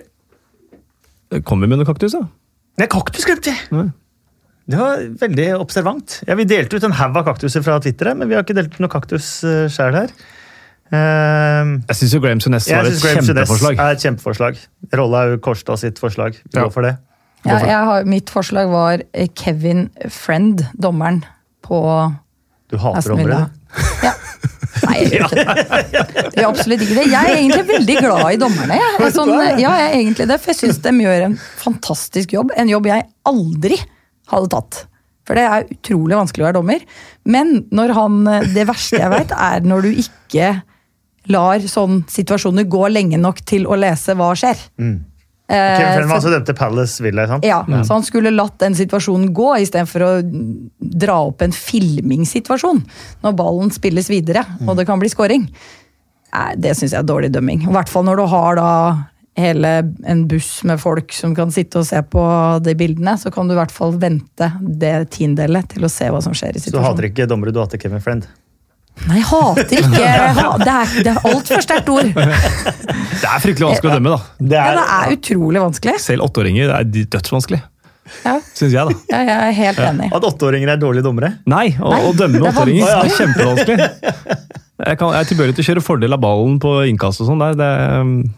Kommer vi med noe kaktus, da? Nei, kaktus glemte jeg! Det var veldig observant. Ja, Vi delte ut en haug av kaktuser fra Twitter, men vi har ikke delt ut noe kaktus uh, sjøl her. Uh, Jeg syns Graham Sunes var et kjempeforslag. er et kjempeforslag. Rollaug Kårstad sitt forslag. Vi Ja. går for det. Ja, jeg har, mitt forslag var eh, Kevin Friend, dommeren på Du hater du. Ja. Nei, jeg gjør det. Absolutt ikke det. Jeg er egentlig veldig glad i dommerne. Jeg. Er Sånn, ja, jeg er egentlig det, for jeg syns de gjør en fantastisk jobb. En jobb jeg aldri hadde tatt. For det er utrolig vanskelig å være dommer. Men han, det verste jeg vet, er når du ikke lar sånn situasjoner gå lenge nok til å lese hva skjer. Kevin Eh, var så- altså dømt Palace Villa, sant? ja, Så han skulle latt den situasjonen gå, istedenfor å dra opp en filmingssituasjon når ballen spilles videre og det kan bli scoring. Det syns jeg er dårlig dømming. I hvert fall når du har da hele en buss med folk som kan sitte og se på de bildene, så kan du i hvert fall vente det tiendedelet til å se hva som skjer i situasjonen. Så hater ikke dommere, du hater Kevin Friend? Nei, hater ikke ha- Det er, det er altfor sterkt ord. Det er fryktelig vanskelig å dømme, da. Det Ja, er, det er utrolig vanskelig. Selv åtteåringer det er dødsvanskelig. Ja, Syns jeg, da. ja, jeg er helt enig. At åtteåringer er dårlige dommere? Nei, å, Nei, å dømme åtteåringer er er kjempevanskelig. Jeg, kan, jeg er tilbøyelig til å kjøre fordel av ballen på innkast og sånn. Nei, Det,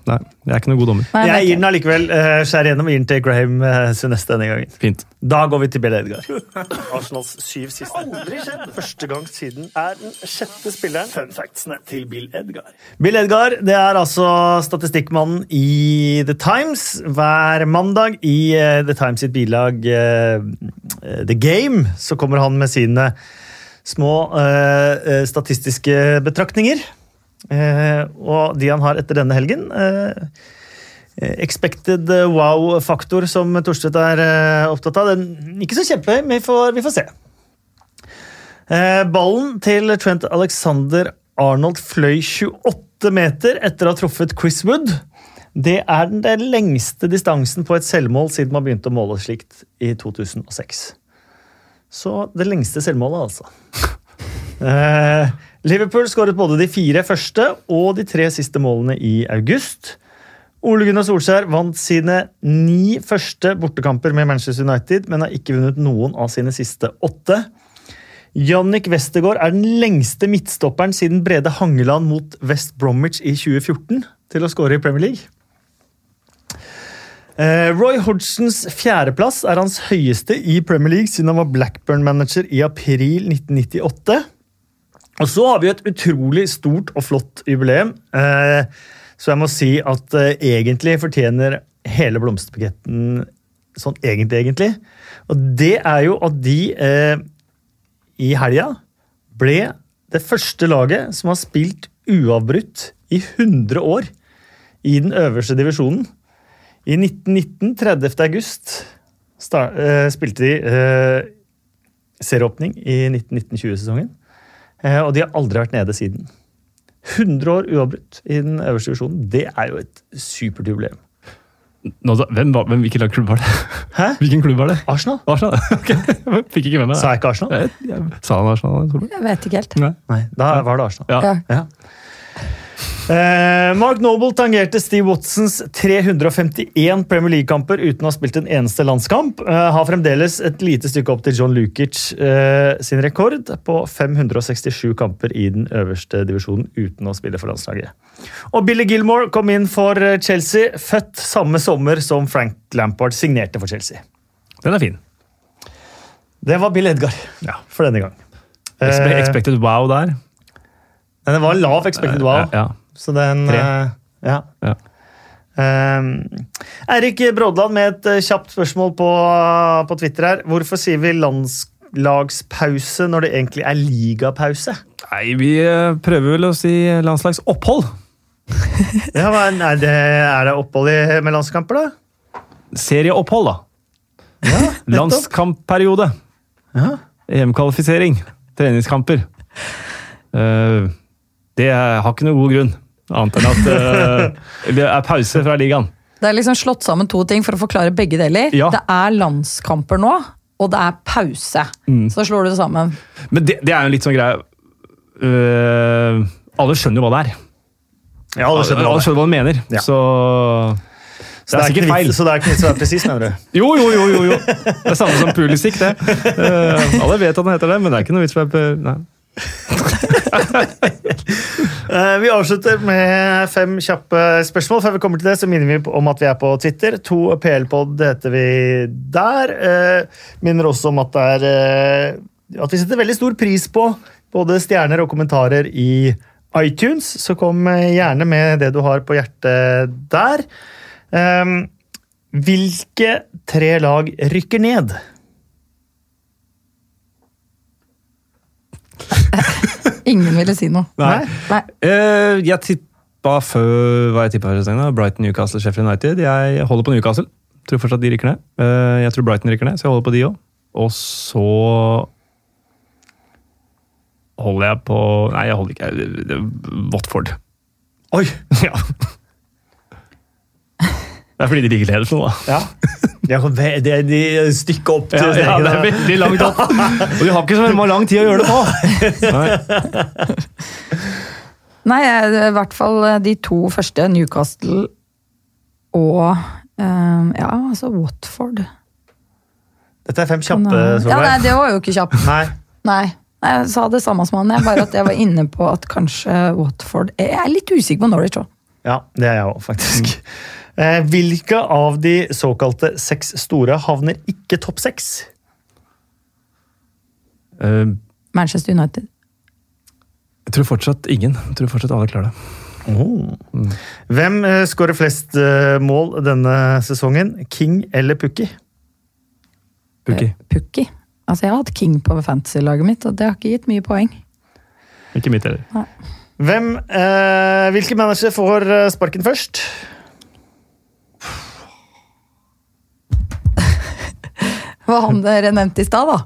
nei, jeg er ikke noen god dommer. Nei, Jeg gir den allikevel. Uh, skjær igjennom og gir den til Graham uh, Sunes denne gangen. Fint. Da går vi til Bill Edgar. Arsenals syv siste. Aldri skjedd. Første gang siden er den sjette spilleren. Fun factsene til Bill Edgar. Bill Edgar det er altså statistikkmannen i The Times. Hver mandag i eh, The Times sitt bilag eh, eh, The Game så kommer han med sine små eh, eh, statistiske betraktninger. Eh, og de han har etter denne helgen eh, Eh, Expected wow-faktor som Torstvedt er eh, opptatt av. Den, ikke så kjempehøy, men vi får, vi får se. Ballen til Trent Alexander Arnold fløy 28 meter etter å ha truffet Chris Wood. Det er den lengste distansen på et selvmål siden man begynte å måle slikt i 2006. Så det lengste selvmålet, altså. Eh, Liverpool skåret både de fire første og de tre siste målene i august. Ole Gunnar Solskjær vant sine ni første bortekamper med Manchester United, men har ikke vunnet noen av sine siste åtte. Jannik Westergaard er den lengste midtstopperen siden Brede Hangeland mot West Bromwich i 2014 til å skåre i Premier League. Eh, Roy Hodgsons fjerdeplass er hans høyeste i Premier League siden han var Blackburn-manager i april 1998. Og så har vi et utrolig stort og flott jubileum. Eh, så jeg må si at eh, egentlig fortjener hele blomsterbuketten sånn egentlig, egentlig. Og det er jo at de i helga ble det første laget som har spilt uavbrutt i 100 år i den øverste divisjonen. I 1919, 30. august, eh, spilte de uh, serieåpning i 1919-20-sesongen. Uh, og de har aldri vært nede siden. 100 år uavbrutt i den øverste divisjonen. Det er jo et supert jubileum. Nå, hvem, hvem, hvilken klubb var det? Hæ? Hvilken klubb var det? Arsenal? Arsenal? Ok, Fikk ikke med meg Sa jeg ikke Arsenal? Jeg, jeg, sa han Arsenal? Solberg? Jeg vet ikke helt. Nei. Nei, da var det Arsenal. Ja. Ja. Eh, Mark Noble tangerte Steve Watsons 351 Premier League-kamper uten å ha spilt en eneste landskamp. Eh, har fremdeles et lite stykke opp til John Lukic eh, sin rekord på 567 kamper i den øverste divisjonen uten å spille for landslaget. Og Billy Gilmore kom inn for eh, Chelsea, født samme sommer som Frank Lampard signerte for Chelsea. Den er fin. Det var Bill Edgar Ja. for denne gang. Eh, expected wow der. Men det var lav expected wow. Ja, Ja, Så den Tre. eh, Ja. ja. Uh, Eirik Brådland med et eh, kjapt spørsmål på, på Twitter her. Hvorfor sier vi landslagspause når det egentlig er ligapause? Nei, vi eh, prøver vel å si landslagsopphold. Ja, men er, det, er det opphold i, med landskamper, da? Serieopphold, da. Ja, Landskampperiode. Ja. EM-kvalifisering. Treningskamper. Eh, det har ikke noe god grunn, annet enn at eh, det er pause fra ligaen. Det er liksom slått sammen to ting for å forklare begge deler. Ja. Det er landskamper nå, og det er pause. Så slår du det sammen. Men det, det er jo litt sånn greie uh, Alle skjønner jo hva det er. Ja, alle skjønner alle skjønner hva du mener. Ja. Så Så det er sikkert ikke feil. Så det er ikke vits å være presis, mener du? Jo, jo, jo, jo, jo. Det er samme som Pulisic, det. Uh, alle vet at han heter det, men det er ikke noe vits å deg. Eh, Vi avslutter med fem kjappe spørsmål. Før vi kommer til det, så minner vi om at vi er på Twitter. To PL-pod heter vi der. Eh, Minner også om at det er eh, at vi setter veldig stor pris på både stjerner og kommentarer i iTunes. Så kom gjerne med det du har på hjertet der. Hvilke tre lag rykker ned? Ingen ville si noe. Nei. Nei. Uh, jeg tippa før hva jeg tippa? Brighton, Newcastle, Sheffield United. Jeg holder på Newcastle. Tror fortsatt de rykker ned. Uh, jeg tror Brighton rykker ned, så jeg holder på de òg. Og så holder jeg på Nei, jeg holder ikke Watford. Oi! ja. Det er fordi de ligger for da. Ja. Det er, det er de stykket opp til Ja, ja, det er veldig langt opp. Og de har ikke så lang tid å gjøre det på. Nei. Nei, i hvert fall eh, de to første, Newcastle og eh, ja, altså Watford. Dette er fem kjappe, eh, Ja, nei, det var jo ikke kjapt. Nei. Nei. Nei, jeg sa det samme som han, jeg, bare at jeg var inne på at kanskje Watford Jeg er litt usikker på Norwich òg. Ja, det er jeg òg, faktisk. Eh, Hvilke av de såkalte seks store havner ikke topp seks? Uh, Manchester United. Jeg tror fortsatt ingen. Jeg tror fortsatt alle klarer det. Hvem eh, skårer flest eh, mål denne sesongen? King eller Pukki? Pukki. Pukki. Altså, jeg har hatt King på fantasy-laget mitt, og det har ikke gitt mye poeng. Ikke mitt heller. Hvem, eh, hvilke manager får eh, sparken først? Var han dere nevnte i stad, da.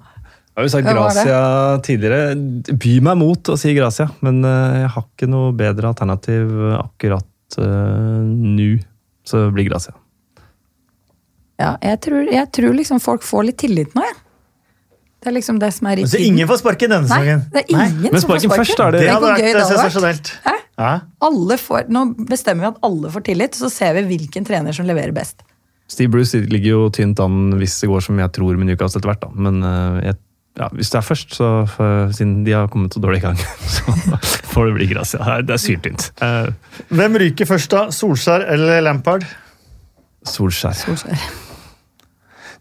Jeg har jo sagt? Gracia tidligere. By meg mot å si Gracia, men eh, jeg har ikke noe bedre alternativ akkurat uh, nå. Så det blir Gracia. Ja, jeg tror, jeg tror liksom folk får litt tillit nå, jeg. Det er liksom det som er i Så ingen får sparken denne Nei, sesongen? det er ingen Men som får sparken først, det- Det hadde vært det hadde vært. sensasjonelt. Ja. Alle får, nå bestemmer vi at alle får tillit, så ser vi hvilken trener som leverer best. Steve Bruce ligger jo tynt an hvis det går som jeg tror med Newcastle etter hvert. da. Men eh, jeg, ja, hvis det er først, så for, siden de har kommet så dårlig i gang, så får det bli Gracia. Er- Det er syltynt. Eh, Hvem ryker først, da? Solskjær eller Lampard? Solskjær. Solskjær.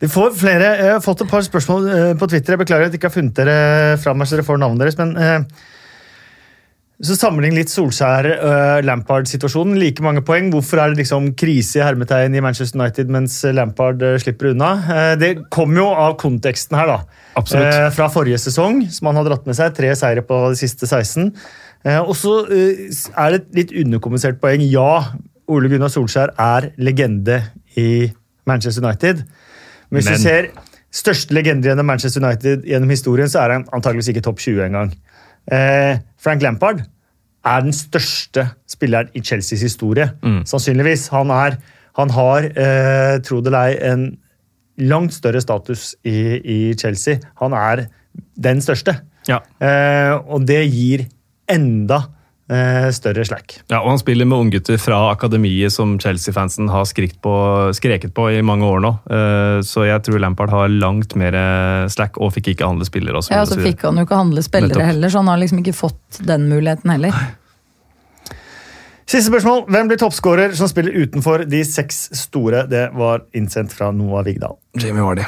Vi får flere, Jeg har fått et par spørsmål eh, på Twitter. Jeg beklager at jeg ikke har funnet dere fram her, så dere får navnet deres. men... eh, så Sammenlign litt Solskjær-Lampard-situasjonen. Like mange poeng. Hvorfor er det liksom krise i hermetegn i Manchester United mens Lampard eh, slipper unna? Eh, Det kommer jo av konteksten her, da. Absolutt. Eh, Fra forrige sesong, som han har dratt med seg. Tre seire på de siste 16. Eh, Og så eh, er det et litt underkommunisert poeng. Ja, Ole Gunnar Solskjær er legende i Manchester United. Men hvis Men- du ser største legender gjennom Manchester United gjennom historien, så er han antageligvis ikke topp 20 engang. Eh, Frank Lampard er den største spilleren i Chelseas historie. Sannsynligvis. Han, er, han har, eh, tro det eller ei, en langt større status i, i Chelsea. Han er den største. Ja. Eh, og det gir enda større slack. Ja, og Han spiller med unggutter fra akademiet som Chelsea-fansen har skrikt på, skreket på i mange år nå. Eh, Så jeg tror Lampard har langt mer eh, slack, og fikk ikke handle spillere. Og så Ja, så og så fikk han jo ikke handle spillere Nettopp. heller, så han har liksom ikke fått den muligheten heller. Siste spørsmål. Hvem blir toppskårer som spiller utenfor de seks store? Det var innsendt fra Noah Vigdal. Jamie Vardy.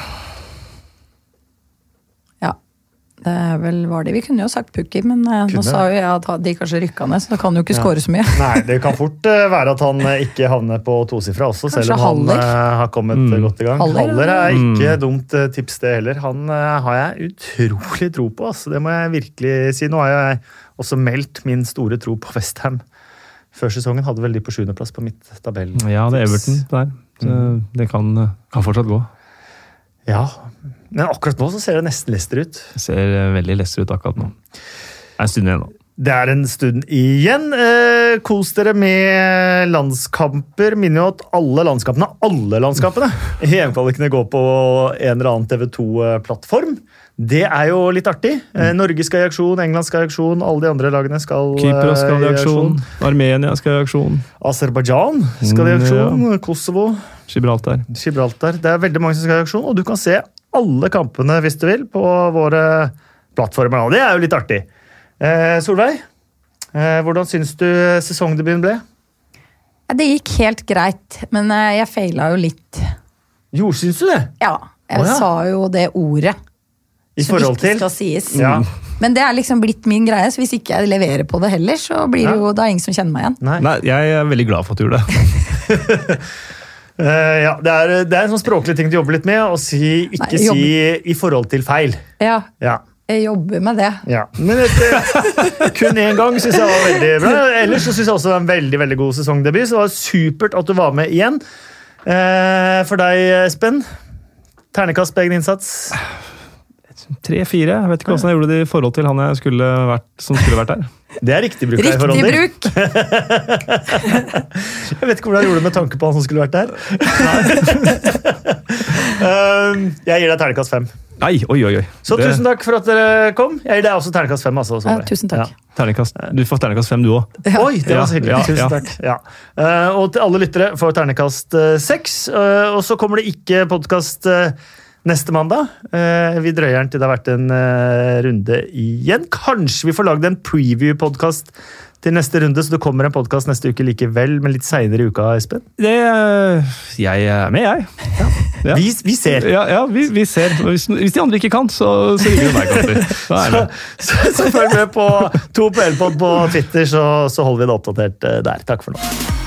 Ja. Det er vel var det. Vi kunne jo sagt Pukki, men eh, Kunne nå sa jo jeg at de kanskje rykka ned, så da kan jo ikke skåre så mye. Nei, det kan fort eh, være at han eh, ikke havner på tosifra også, Kanskje selv om han Haller? han har kommet Mm. godt i gang. Haller, Haller er ikke ikke dumt tips, det heller. Han har jeg utrolig tro på, altså. det må jeg virkelig si. Nå har jeg også meldt min store tro på Westham. Før sesongen hadde vel de på sjuendeplass på mitt tabell. Ja, det er Everton der. Så Det kan, kan fortsatt gå. Ja, men akkurat nå så ser det nesten Leicester ut. Det ser eh, veldig Leicester ut akkurat nå. Det er en stund igjen nå. Det er en stund igjen. Eh, kos dere med landskamper. Minner jo at alle landskampene, alle landskampene, i EM-kvalikene går på en eller annen TV2-plattform. Det er jo litt artig. Eh, Norge skal i aksjon, England skal i aksjon, alle de andre lagene skal, Kypros skal i eh, aksjon. Armenia skal i aksjon. Aserbajdsjan skal i Mm, aksjon. Kosovo, Gibraltar. Gibraltar. Det er veldig mange som skal i aksjon, og du kan se alle kampene hvis du vil på våre plattformer. Det er jo litt artig. Eh, Solveig, eh, hvordan syns du sesongdebuten ble? Det gikk helt greit, men eh, jeg feila jo litt. Jo, syns du det? Ja, jeg oh, ja. sa jo det ordet I som forhold ikke til skal sies. Ja. Men det er liksom blitt min greie, så hvis ikke jeg leverer på det heller, så blir det jo da ingen som kjenner meg igjen. Nei. Nei, jeg er veldig glad for at du gjorde det. Eh, ja, det, er, det er en sånn språklig ting du jobber litt med, å si, ikke Nei, si i forhold til feil. Ja, Ja. jeg jobber med det. ja. Men etter, kun én gang syns jeg var veldig bra. Ellers så syns jeg også det var en veldig veldig god sesongdebut. Så det var supert at du var med igjen. Eh, for deg, Espen? Ternekast på egen innsats? Tre-fire. Jeg vet ikke hvordan jeg gjorde det i forhold til han jeg skulle vært, som skulle vært der. Det er riktig bruk Riktig forholder. bruk! Jeg vet ikke hvordan jeg gjorde det med tanke på han som skulle vært der. Um, jeg gir deg ternekast fem. Nei, oi, oi, oi. Så Det- tusen takk for at dere kom. Jeg gir deg også ternekast fem. Altså, Ja, tusen takk. Terningkast. Du får terningkast fem, du òg. Oi, det var så hyggelig. ja, Tusen ja. takk. Ja. Eh, og til alle lyttere får ternekast eh, seks. Eh, og så kommer det ikke podkast neste mandag. Eh, vi drøyer den til det har vært en eh, runde igjen. Kanskje vi får lagd en preview-podkast til neste runde, så det kommer en podkast neste uke likevel, men litt seinere i uka, Espen. Det eh, Jeg er med, jeg. Ja. Vi, vi ser. Ja, ja vi, vi ser. Hvis, hvis de andre ikke kan, så, så ringer du meg, Kasper. Er Så, så, så følg med på to på Elpod på Twitter, så, så holder vi det oppdatert der. Takk for nå.